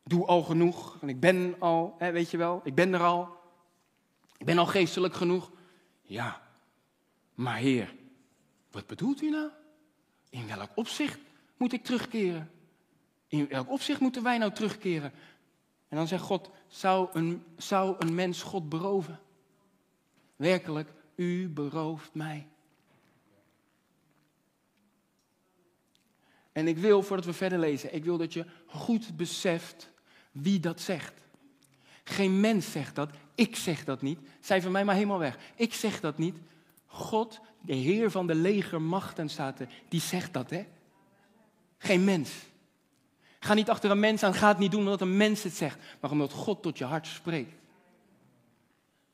doe al genoeg. En ik ben al, weet je wel, ik ben er al. Ik ben al geestelijk genoeg. Ja, maar Heer, wat bedoelt u nou? In welk opzicht moet ik terugkeren? In welk opzicht moeten wij nou terugkeren? En dan zegt God, zou een, zou een mens God beroven? Werkelijk, u berooft mij. En ik wil, voordat we verder lezen, ik wil dat je goed beseft wie dat zegt. Geen mens zegt dat, ik zeg dat niet. Zij van mij maar helemaal weg. Ik zeg dat niet. God, de Heer van de legermachten staat er, die zegt dat, hè? Geen mens. Ga niet achter een mens aan, ga het niet doen omdat een mens het zegt, maar omdat God tot je hart spreekt.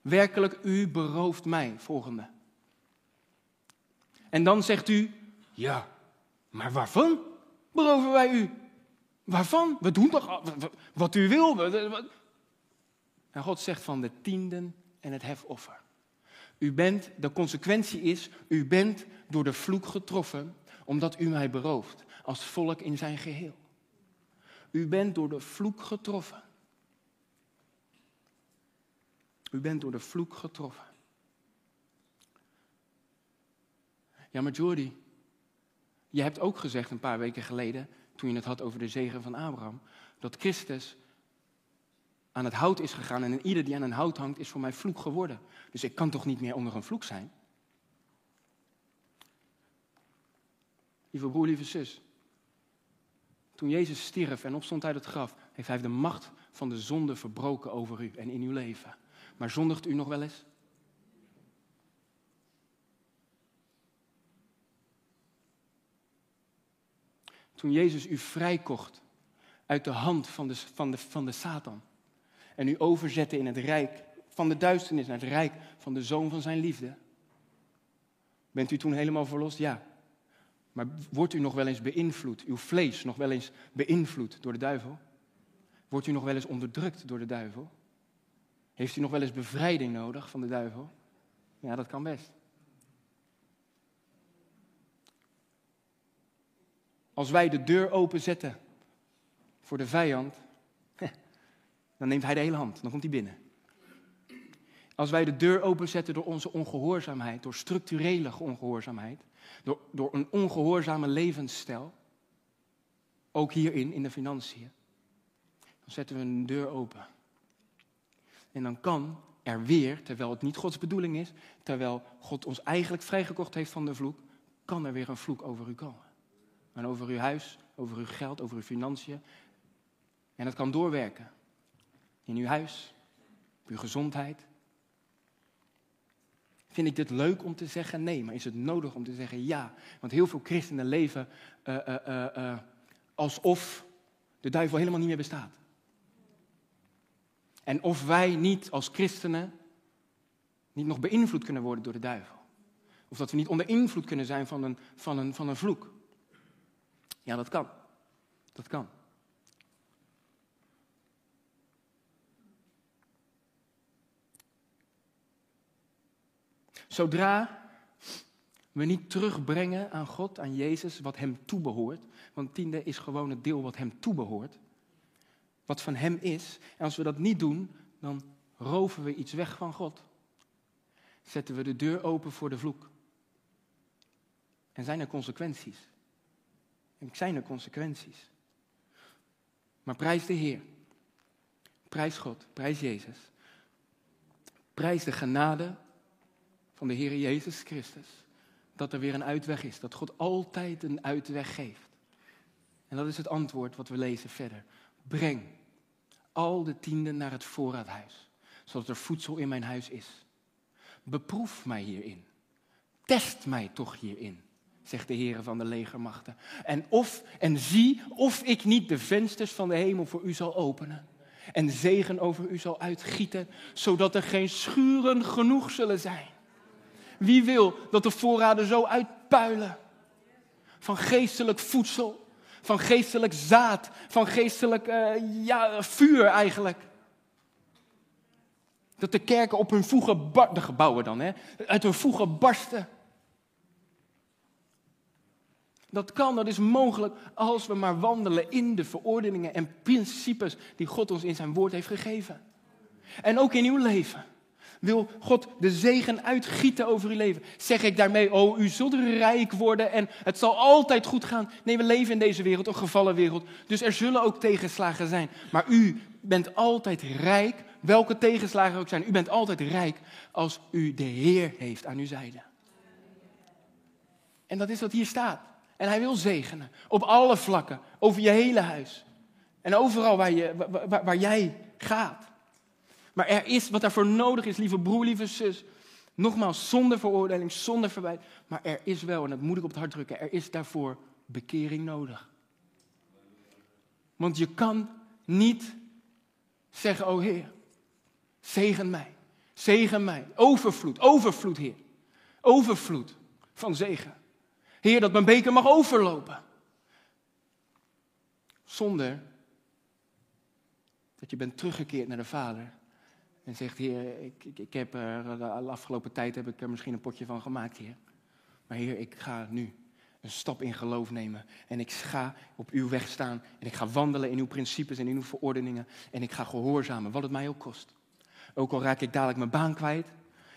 Werkelijk, u berooft mij. Volgende. En dan zegt u, ja, maar waarvan beroven wij u? Waarvan? We doen toch wat u wil. En God zegt van de tienden en het hefoffer. U bent, de consequentie is, u bent door de vloek getroffen, omdat u mij berooft, als volk in zijn geheel. U bent door de vloek getroffen. U bent door de vloek getroffen. Ja, maar Jordi, je hebt ook gezegd een paar weken geleden toen je het had over de zegen van Abraham, dat Christus aan het hout is gegaan en ieder die aan een hout hangt is voor mij vloek geworden. Dus ik kan toch niet meer onder een vloek zijn? Lieve broer, lieve zus. Toen Jezus stierf en opstond uit het graf, heeft hij de macht van de zonde verbroken over u en in uw leven. Maar zondigt u nog wel eens? Toen Jezus u vrijkocht uit de hand van de, van de, van de Satan. En u overzette in het rijk van de duisternis naar het rijk van de zoon van zijn liefde. Bent u toen helemaal verlost? Ja. Maar wordt u nog wel eens beïnvloed, uw vlees nog wel eens beïnvloed door de duivel? Wordt u nog wel eens onderdrukt door de duivel? Heeft u nog wel eens bevrijding nodig van de duivel? Ja, dat kan best. Als wij de deur openzetten voor de vijand, dan neemt hij de hele hand, dan komt hij binnen. Als wij de deur openzetten door onze ongehoorzaamheid, door structurele ongehoorzaamheid, door, door een ongehoorzame levensstijl, ook hierin, in de financiën, dan zetten we een deur open. En dan kan er weer, terwijl het niet Gods bedoeling is, terwijl God ons eigenlijk vrijgekocht heeft van de vloek, kan er weer een vloek over u komen. En over uw huis, over uw geld, over uw financiën. En dat kan doorwerken. In uw huis, op uw gezondheid. Vind ik dit leuk om te zeggen? Nee, maar is het nodig om te zeggen ja? Want heel veel christenen leven uh, uh, uh, alsof de duivel helemaal niet meer bestaat. En of wij niet als christenen niet nog beïnvloed kunnen worden door de duivel. Of dat we niet onder invloed kunnen zijn van een, van een, van een vloek. Ja, dat kan. Dat kan. Zodra we niet terugbrengen aan God, aan Jezus, wat Hem toebehoort. Want tiende is gewoon het deel wat Hem toebehoort. Wat van Hem is. En als we dat niet doen, dan roven we iets weg van God. Zetten we de deur open voor de vloek. En zijn er consequenties? En zijn er consequenties? Maar prijs de Heer. Prijs God. Prijs Jezus. Prijs de genade van de Heer Jezus Christus. Dat er weer een uitweg is. Dat God altijd een uitweg geeft. En dat is het antwoord wat we lezen verder. Breng al de tienden naar het voorraadhuis, zodat er voedsel in mijn huis is. Beproef mij hierin. Test mij toch hierin, zegt de Heer van de legermachten. En, of, en zie of ik niet de vensters van de hemel voor u zal openen. En zegen over u zal uitgieten, zodat er geen schuren genoeg zullen zijn. Wie wil dat de voorraden zo uitpuilen? Van geestelijk voedsel, van geestelijk zaad, van geestelijk uh, ja, vuur eigenlijk. Dat de kerken op hun voegen, de gebouwen dan, hè, uit hun voegen barsten. Dat kan, dat is mogelijk als we maar wandelen in de verordeningen en principes die God ons in zijn woord heeft gegeven. En ook in uw leven. Wil God de zegen uitgieten over uw leven? Zeg ik daarmee, oh, u zult rijk worden en het zal altijd goed gaan? Nee, we leven in deze wereld, een gevallen wereld. Dus er zullen ook tegenslagen zijn. Maar u bent altijd rijk, welke tegenslagen ook zijn. U bent altijd rijk als u de Heer heeft aan uw zijde. En dat is wat hier staat. En hij wil zegenen op alle vlakken, over je hele huis. En overal waar, je, waar, waar jij gaat. Maar er is wat daarvoor nodig is, lieve broer, lieve zus. Nogmaals, zonder veroordeling, zonder verwijt. Maar er is wel, en dat moet ik op het hart drukken, er is daarvoor bekering nodig. Want je kan niet zeggen, oh Heer, zegen mij. Zegen mij. Overvloed, overvloed, Heer. Overvloed van zegen. Heer, dat mijn beker mag overlopen. Zonder dat je bent teruggekeerd naar de Vader en zegt, Heer, ik, ik, ik heb er, de afgelopen tijd heb ik er misschien een potje van gemaakt, Heer. Maar Heer, ik ga nu een stap in geloof nemen. En ik ga op uw weg staan. En ik ga wandelen in uw principes en in uw verordeningen. En ik ga gehoorzamen, wat het mij ook kost. Ook al raak ik dadelijk mijn baan kwijt.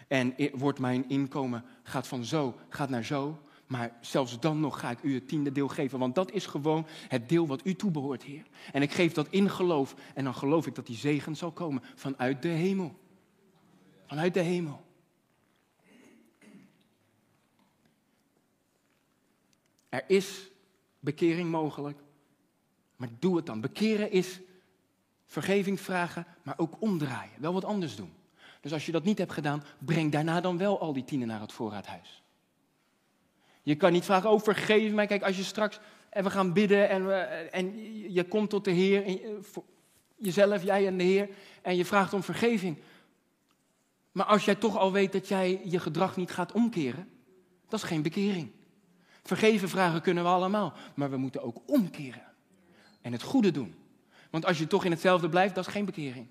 En wordt mijn inkomen, gaat van zo, gaat naar zo. Maar zelfs dan nog ga ik u het tiende deel geven. Want dat is gewoon het deel wat u toebehoort, Heer. En ik geef dat in geloof. En dan geloof ik dat die zegen zal komen vanuit de hemel. Vanuit de hemel. Er is bekering mogelijk. Maar doe het dan. Bekeren is vergeving vragen, maar ook omdraaien. Wel wat anders doen. Dus als je dat niet hebt gedaan, breng daarna dan wel al die tienen naar het voorraadhuis. Je kan niet vragen, oh vergeef mij. Kijk, als je straks, en we gaan bidden en, we, en je komt tot de Heer, en, jezelf, jij en de Heer, en je vraagt om vergeving. Maar als jij toch al weet dat jij je gedrag niet gaat omkeren, dat is geen bekering. Vergeven vragen kunnen we allemaal, maar we moeten ook omkeren. En het goede doen. Want als je toch in hetzelfde blijft, dat is geen bekering.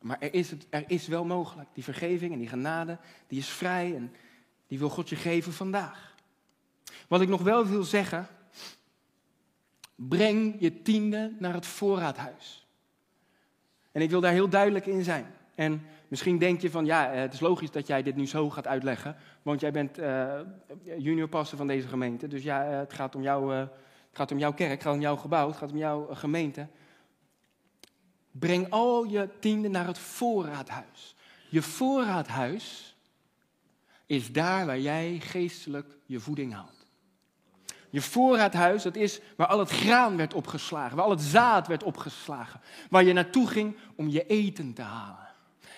Maar er is, het, er is wel mogelijk. Die vergeving en die genade, die is vrij en die wil God je geven vandaag. Wat ik nog wel wil zeggen, breng je tiende naar het voorraadhuis. En ik wil daar heel duidelijk in zijn. En misschien denk je van, ja, het is logisch dat jij dit nu zo gaat uitleggen, want jij bent uh, junior van deze gemeente. Dus ja, het gaat, om jou, het gaat om jouw kerk, het gaat om jouw gebouw, het gaat om jouw gemeente. Breng al je tienden naar het voorraadhuis. Je voorraadhuis is daar waar jij geestelijk je voeding haalt. Je voorraadhuis, dat is waar al het graan werd opgeslagen, waar al het zaad werd opgeslagen, waar je naartoe ging om je eten te halen.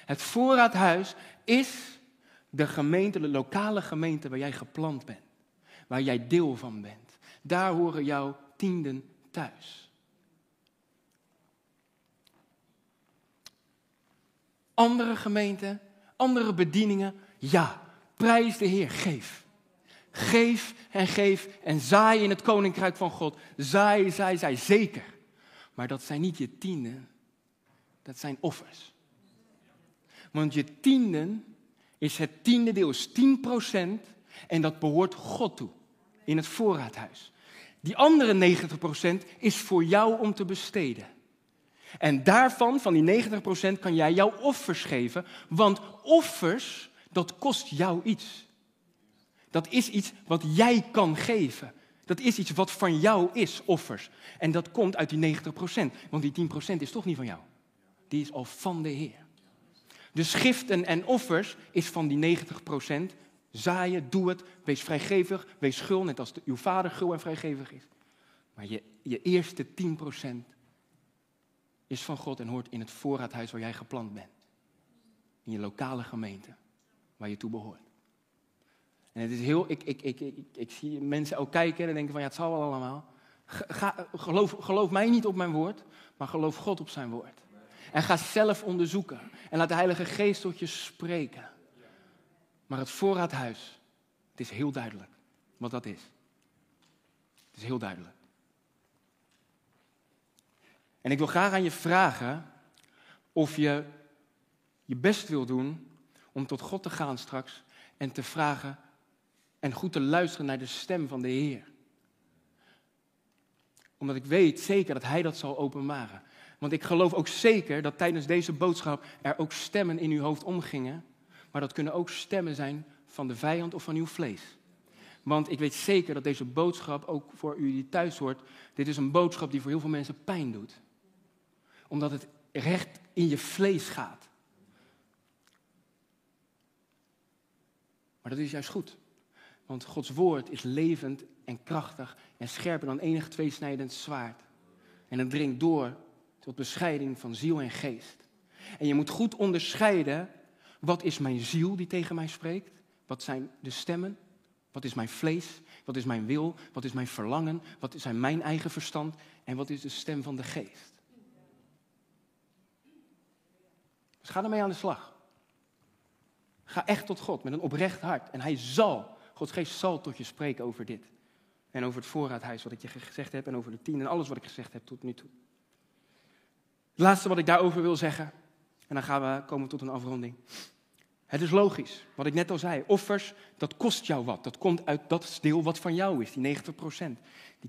Het voorraadhuis is de gemeente, de lokale gemeente waar jij geplant bent, waar jij deel van bent. Daar horen jouw tienden thuis. Andere gemeenten, andere bedieningen, ja, prijs de Heer, geef. Geef en geef en zaai in het koninkrijk van God. Zaai, zaai, zaai, zeker. Maar dat zijn niet je tienden, dat zijn offers. Want je tienden is het tiende deel, is 10% en dat behoort God toe in het voorraadhuis. Die andere 90% is voor jou om te besteden. En daarvan, van die 90%, kan jij jouw offers geven, want offers, dat kost jou iets. Dat is iets wat jij kan geven. Dat is iets wat van jou is, offers. En dat komt uit die 90%, want die 10% is toch niet van jou. Die is al van de Heer. Dus giften en offers is van die 90%. Zaaien, doe het, wees vrijgevig, wees schul, net als de, uw vader gul en vrijgevig is. Maar je, je eerste 10% is van God en hoort in het voorraadhuis waar jij geplant bent. In je lokale gemeente, waar je toe behoort. En het is heel, ik, ik, ik, ik, ik zie mensen ook kijken en denken van ja, het zal wel allemaal. Ga, geloof, geloof mij niet op mijn woord, maar geloof God op zijn woord. En ga zelf onderzoeken. En laat de Heilige Geest tot je spreken. Maar het voorraadhuis, het is heel duidelijk wat dat is. Het is heel duidelijk. En ik wil graag aan je vragen of je je best wil doen om tot God te gaan straks en te vragen en goed te luisteren naar de stem van de Heer. Omdat ik weet zeker dat Hij dat zal openbaren. Want ik geloof ook zeker dat tijdens deze boodschap er ook stemmen in uw hoofd omgingen. Maar dat kunnen ook stemmen zijn van de vijand of van uw vlees. Want ik weet zeker dat deze boodschap ook voor u die thuis hoort. Dit is een boodschap die voor heel veel mensen pijn doet. Omdat het recht in je vlees gaat. Maar dat is juist goed. Want Gods woord is levend en krachtig en scherper dan enig tweesnijdend zwaard. En het dringt door tot bescheiding van ziel en geest. En je moet goed onderscheiden, wat is mijn ziel die tegen mij spreekt? Wat zijn de stemmen? Wat is mijn vlees? Wat is mijn wil? Wat is mijn verlangen? Wat zijn mijn eigen verstand? En wat is de stem van de geest? Dus ga ermee aan de slag. Ga echt tot God met een oprecht hart. En hij zal, Gods geest zal tot je spreken over dit. En over het voorraadhuis wat ik je gezegd heb. En over de tien en alles wat ik gezegd heb tot nu toe. Het laatste wat ik daarover wil zeggen, en dan gaan we komen tot een afronding. Het is logisch, wat ik net al zei. Offers, dat kost jou wat. Dat komt uit dat deel wat van jou is, die 90%.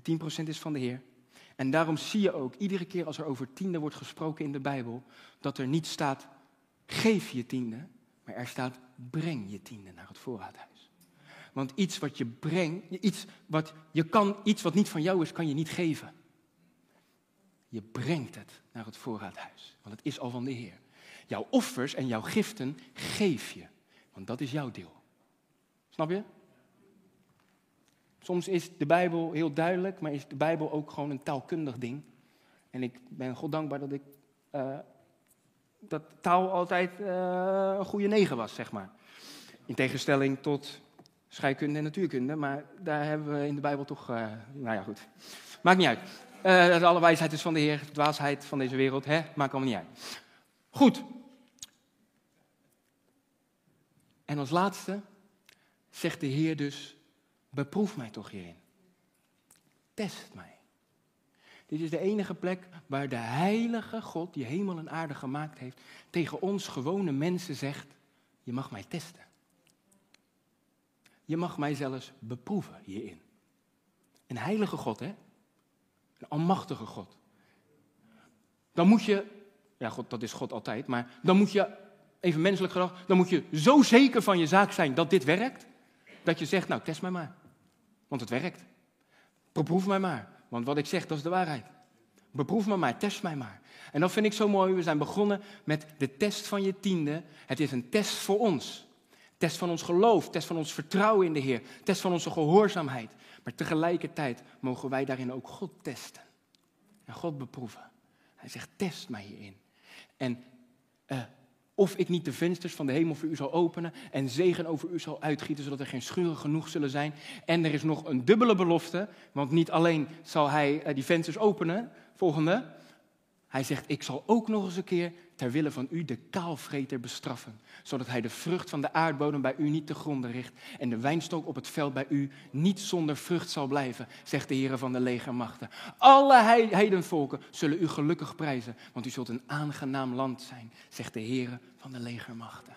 Die 10% is van de Heer. En daarom zie je ook, iedere keer als er over tiende wordt gesproken in de Bijbel, dat er niet staat, geef je tiende, maar er staat, breng je tiende naar het voorraadhuis. Want iets wat je brengt, iets wat, je kan, iets wat niet van jou is, kan je niet geven. Je brengt het naar het voorraadhuis, want het is al van de Heer. Jouw offers en jouw giften geef je, want dat is jouw deel. Snap je? Soms is de Bijbel heel duidelijk, maar is de Bijbel ook gewoon een taalkundig ding. En ik ben God dankbaar dat ik uh, dat taal altijd uh, een goede negen was, zeg maar. In tegenstelling tot scheikunde en natuurkunde, maar daar hebben we in de Bijbel toch, uh, nou ja, goed. Maakt niet uit. Uh, de alle wijsheid is van de Heer, de dwaasheid van deze wereld, hè? maakt allemaal niet uit. Goed. En als laatste zegt de Heer dus, beproef mij toch hierin. Test mij. Dit is de enige plek waar de heilige God, die hemel en aarde gemaakt heeft, tegen ons gewone mensen zegt, je mag mij testen. Je mag mij zelfs beproeven hierin. Een heilige God, hè? Een almachtige God. Dan moet je, ja, God, dat is God altijd, maar dan moet je, even menselijk gedacht, dan moet je zo zeker van je zaak zijn dat dit werkt, dat je zegt, nou, test mij maar. Want het werkt. Beproef mij maar. Want wat ik zeg, dat is de waarheid. Beproef me maar, test mij maar. En dat vind ik zo mooi. We zijn begonnen met de test van je tiende. Het is een test voor ons. Test van ons geloof, test van ons vertrouwen in de Heer, test van onze gehoorzaamheid. Maar tegelijkertijd mogen wij daarin ook God testen. En God beproeven. Hij zegt, test mij hierin. En uh, of ik niet de vensters van de hemel voor u zal openen en zegen over u zal uitgieten, zodat er geen schuren genoeg zullen zijn. En er is nog een dubbele belofte, want niet alleen zal hij uh, die vensters openen, volgende, hij zegt, ik zal ook nog eens een keer ter wille van u de kaalvreter bestraffen, zodat hij de vrucht van de aardbodem bij u niet te gronden richt en de wijnstok op het veld bij u niet zonder vrucht zal blijven, zegt de Heer van de legermachten. Alle heidenvolken zullen u gelukkig prijzen, want u zult een aangenaam land zijn, zegt de Heer van de legermachten.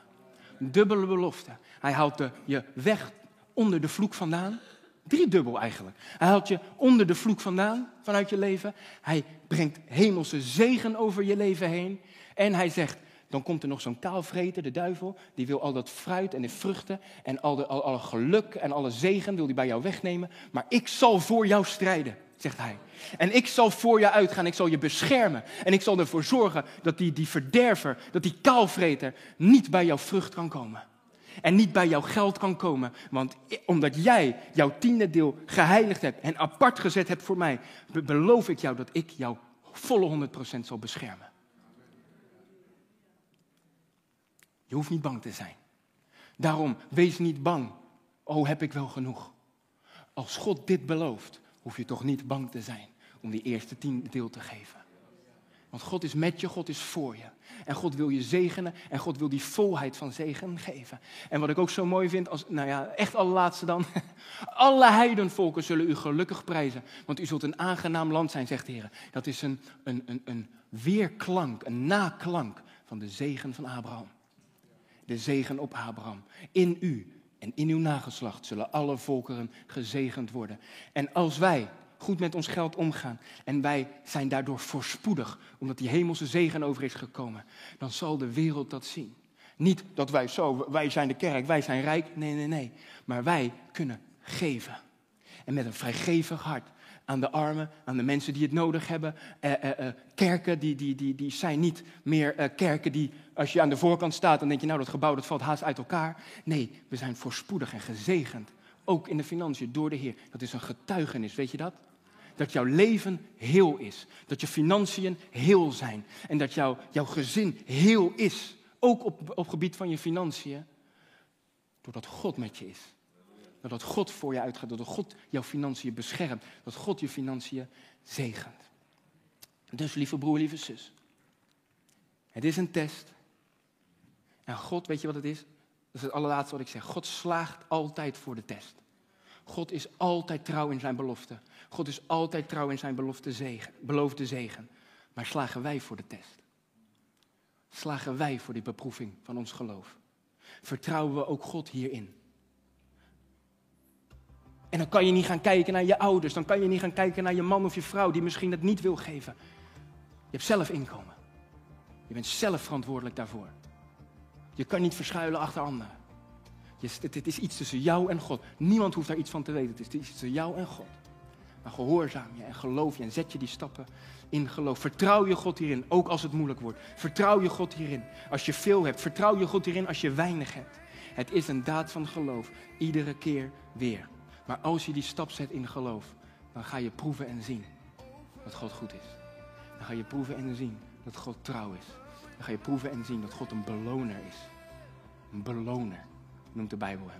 Dubbele belofte. Hij haalt je weg onder de vloek vandaan. Driedubbel eigenlijk. Hij haalt je onder de vloek vandaan, vanuit je leven. Hij brengt hemelse zegen over je leven heen. En hij zegt, dan komt er nog zo'n kaalvreter, de duivel. Die wil al dat fruit en de vruchten en al, de, al, alle geluk en alle zegen wil hij bij jou wegnemen. Maar ik zal voor jou strijden, zegt hij. En ik zal voor je uitgaan, ik zal je beschermen. En ik zal ervoor zorgen dat die, die verderver, dat die kaalvreter niet bij jouw vrucht kan komen. En niet bij jouw geld kan komen. Want omdat jij jouw tiende deel geheiligd hebt en apart gezet hebt voor mij, beloof ik jou dat ik jou volle 100% zal beschermen. Je hoeft niet bang te zijn. Daarom, wees niet bang. Oh, heb ik wel genoeg. Als God dit belooft, hoef je toch niet bang te zijn om die eerste tien deel te geven. Want God is met je, God is voor je. En God wil je zegenen en God wil die volheid van zegen geven. En wat ik ook zo mooi vind, als, nou ja, echt allerlaatste dan. Alle heidenvolken zullen u gelukkig prijzen, want u zult een aangenaam land zijn, zegt de Heer. Dat is een, een, een, een weerklank, een naklank van de zegen van Abraham de zegen op Abraham. In u en in uw nageslacht zullen alle volkeren gezegend worden. En als wij goed met ons geld omgaan en wij zijn daardoor voorspoedig, omdat die hemelse zegen over is gekomen, dan zal de wereld dat zien. Niet dat wij zo, wij zijn de kerk, wij zijn rijk. Nee, nee, nee. Maar wij kunnen geven. En met een vrijgevig hart aan de armen, aan de mensen die het nodig hebben. Eh, eh, eh, kerken die, die, die, die zijn niet meer eh, kerken die, als je aan de voorkant staat, dan denk je, nou dat gebouw dat valt haast uit elkaar. Nee, we zijn voorspoedig en gezegend. Ook in de financiën, door de Heer. Dat is een getuigenis, weet je dat? Dat jouw leven heel is. Dat je financiën heel zijn. En dat jouw, jouw gezin heel is. Ook op, op gebied van je financiën. Doordat God met je is. Dat God voor je uitgaat, dat God jouw financiën beschermt, dat God je financiën zegent. Dus lieve broer, lieve zus, het is een test. En God, weet je wat het is? Dat is het allerlaatste wat ik zeg. God slaagt altijd voor de test. God is altijd trouw in zijn belofte. God is altijd trouw in zijn belofte zegen, beloofde zegen. Maar slagen wij voor de test? Slagen wij voor die beproeving van ons geloof? Vertrouwen we ook God hierin? En dan kan je niet gaan kijken naar je ouders. Dan kan je niet gaan kijken naar je man of je vrouw die misschien het niet wil geven. Je hebt zelf inkomen. Je bent zelf verantwoordelijk daarvoor. Je kan niet verschuilen achter anderen. Het, is iets tussen jou en God. Niemand hoeft daar iets van te weten. Het is iets tussen jou en God. Maar gehoorzaam je en geloof je en zet je die stappen in geloof. Vertrouw je God hierin, ook als het moeilijk wordt. Vertrouw je God hierin als je veel hebt. Vertrouw je God hierin als je weinig hebt. Het is een daad van geloof, iedere keer weer. Maar als je die stap zet in geloof, dan ga je proeven en zien dat God goed is. Dan ga je proeven en zien dat God trouw is. Dan ga je proeven en zien dat God een beloner is. Een beloner noemt de Bijbel.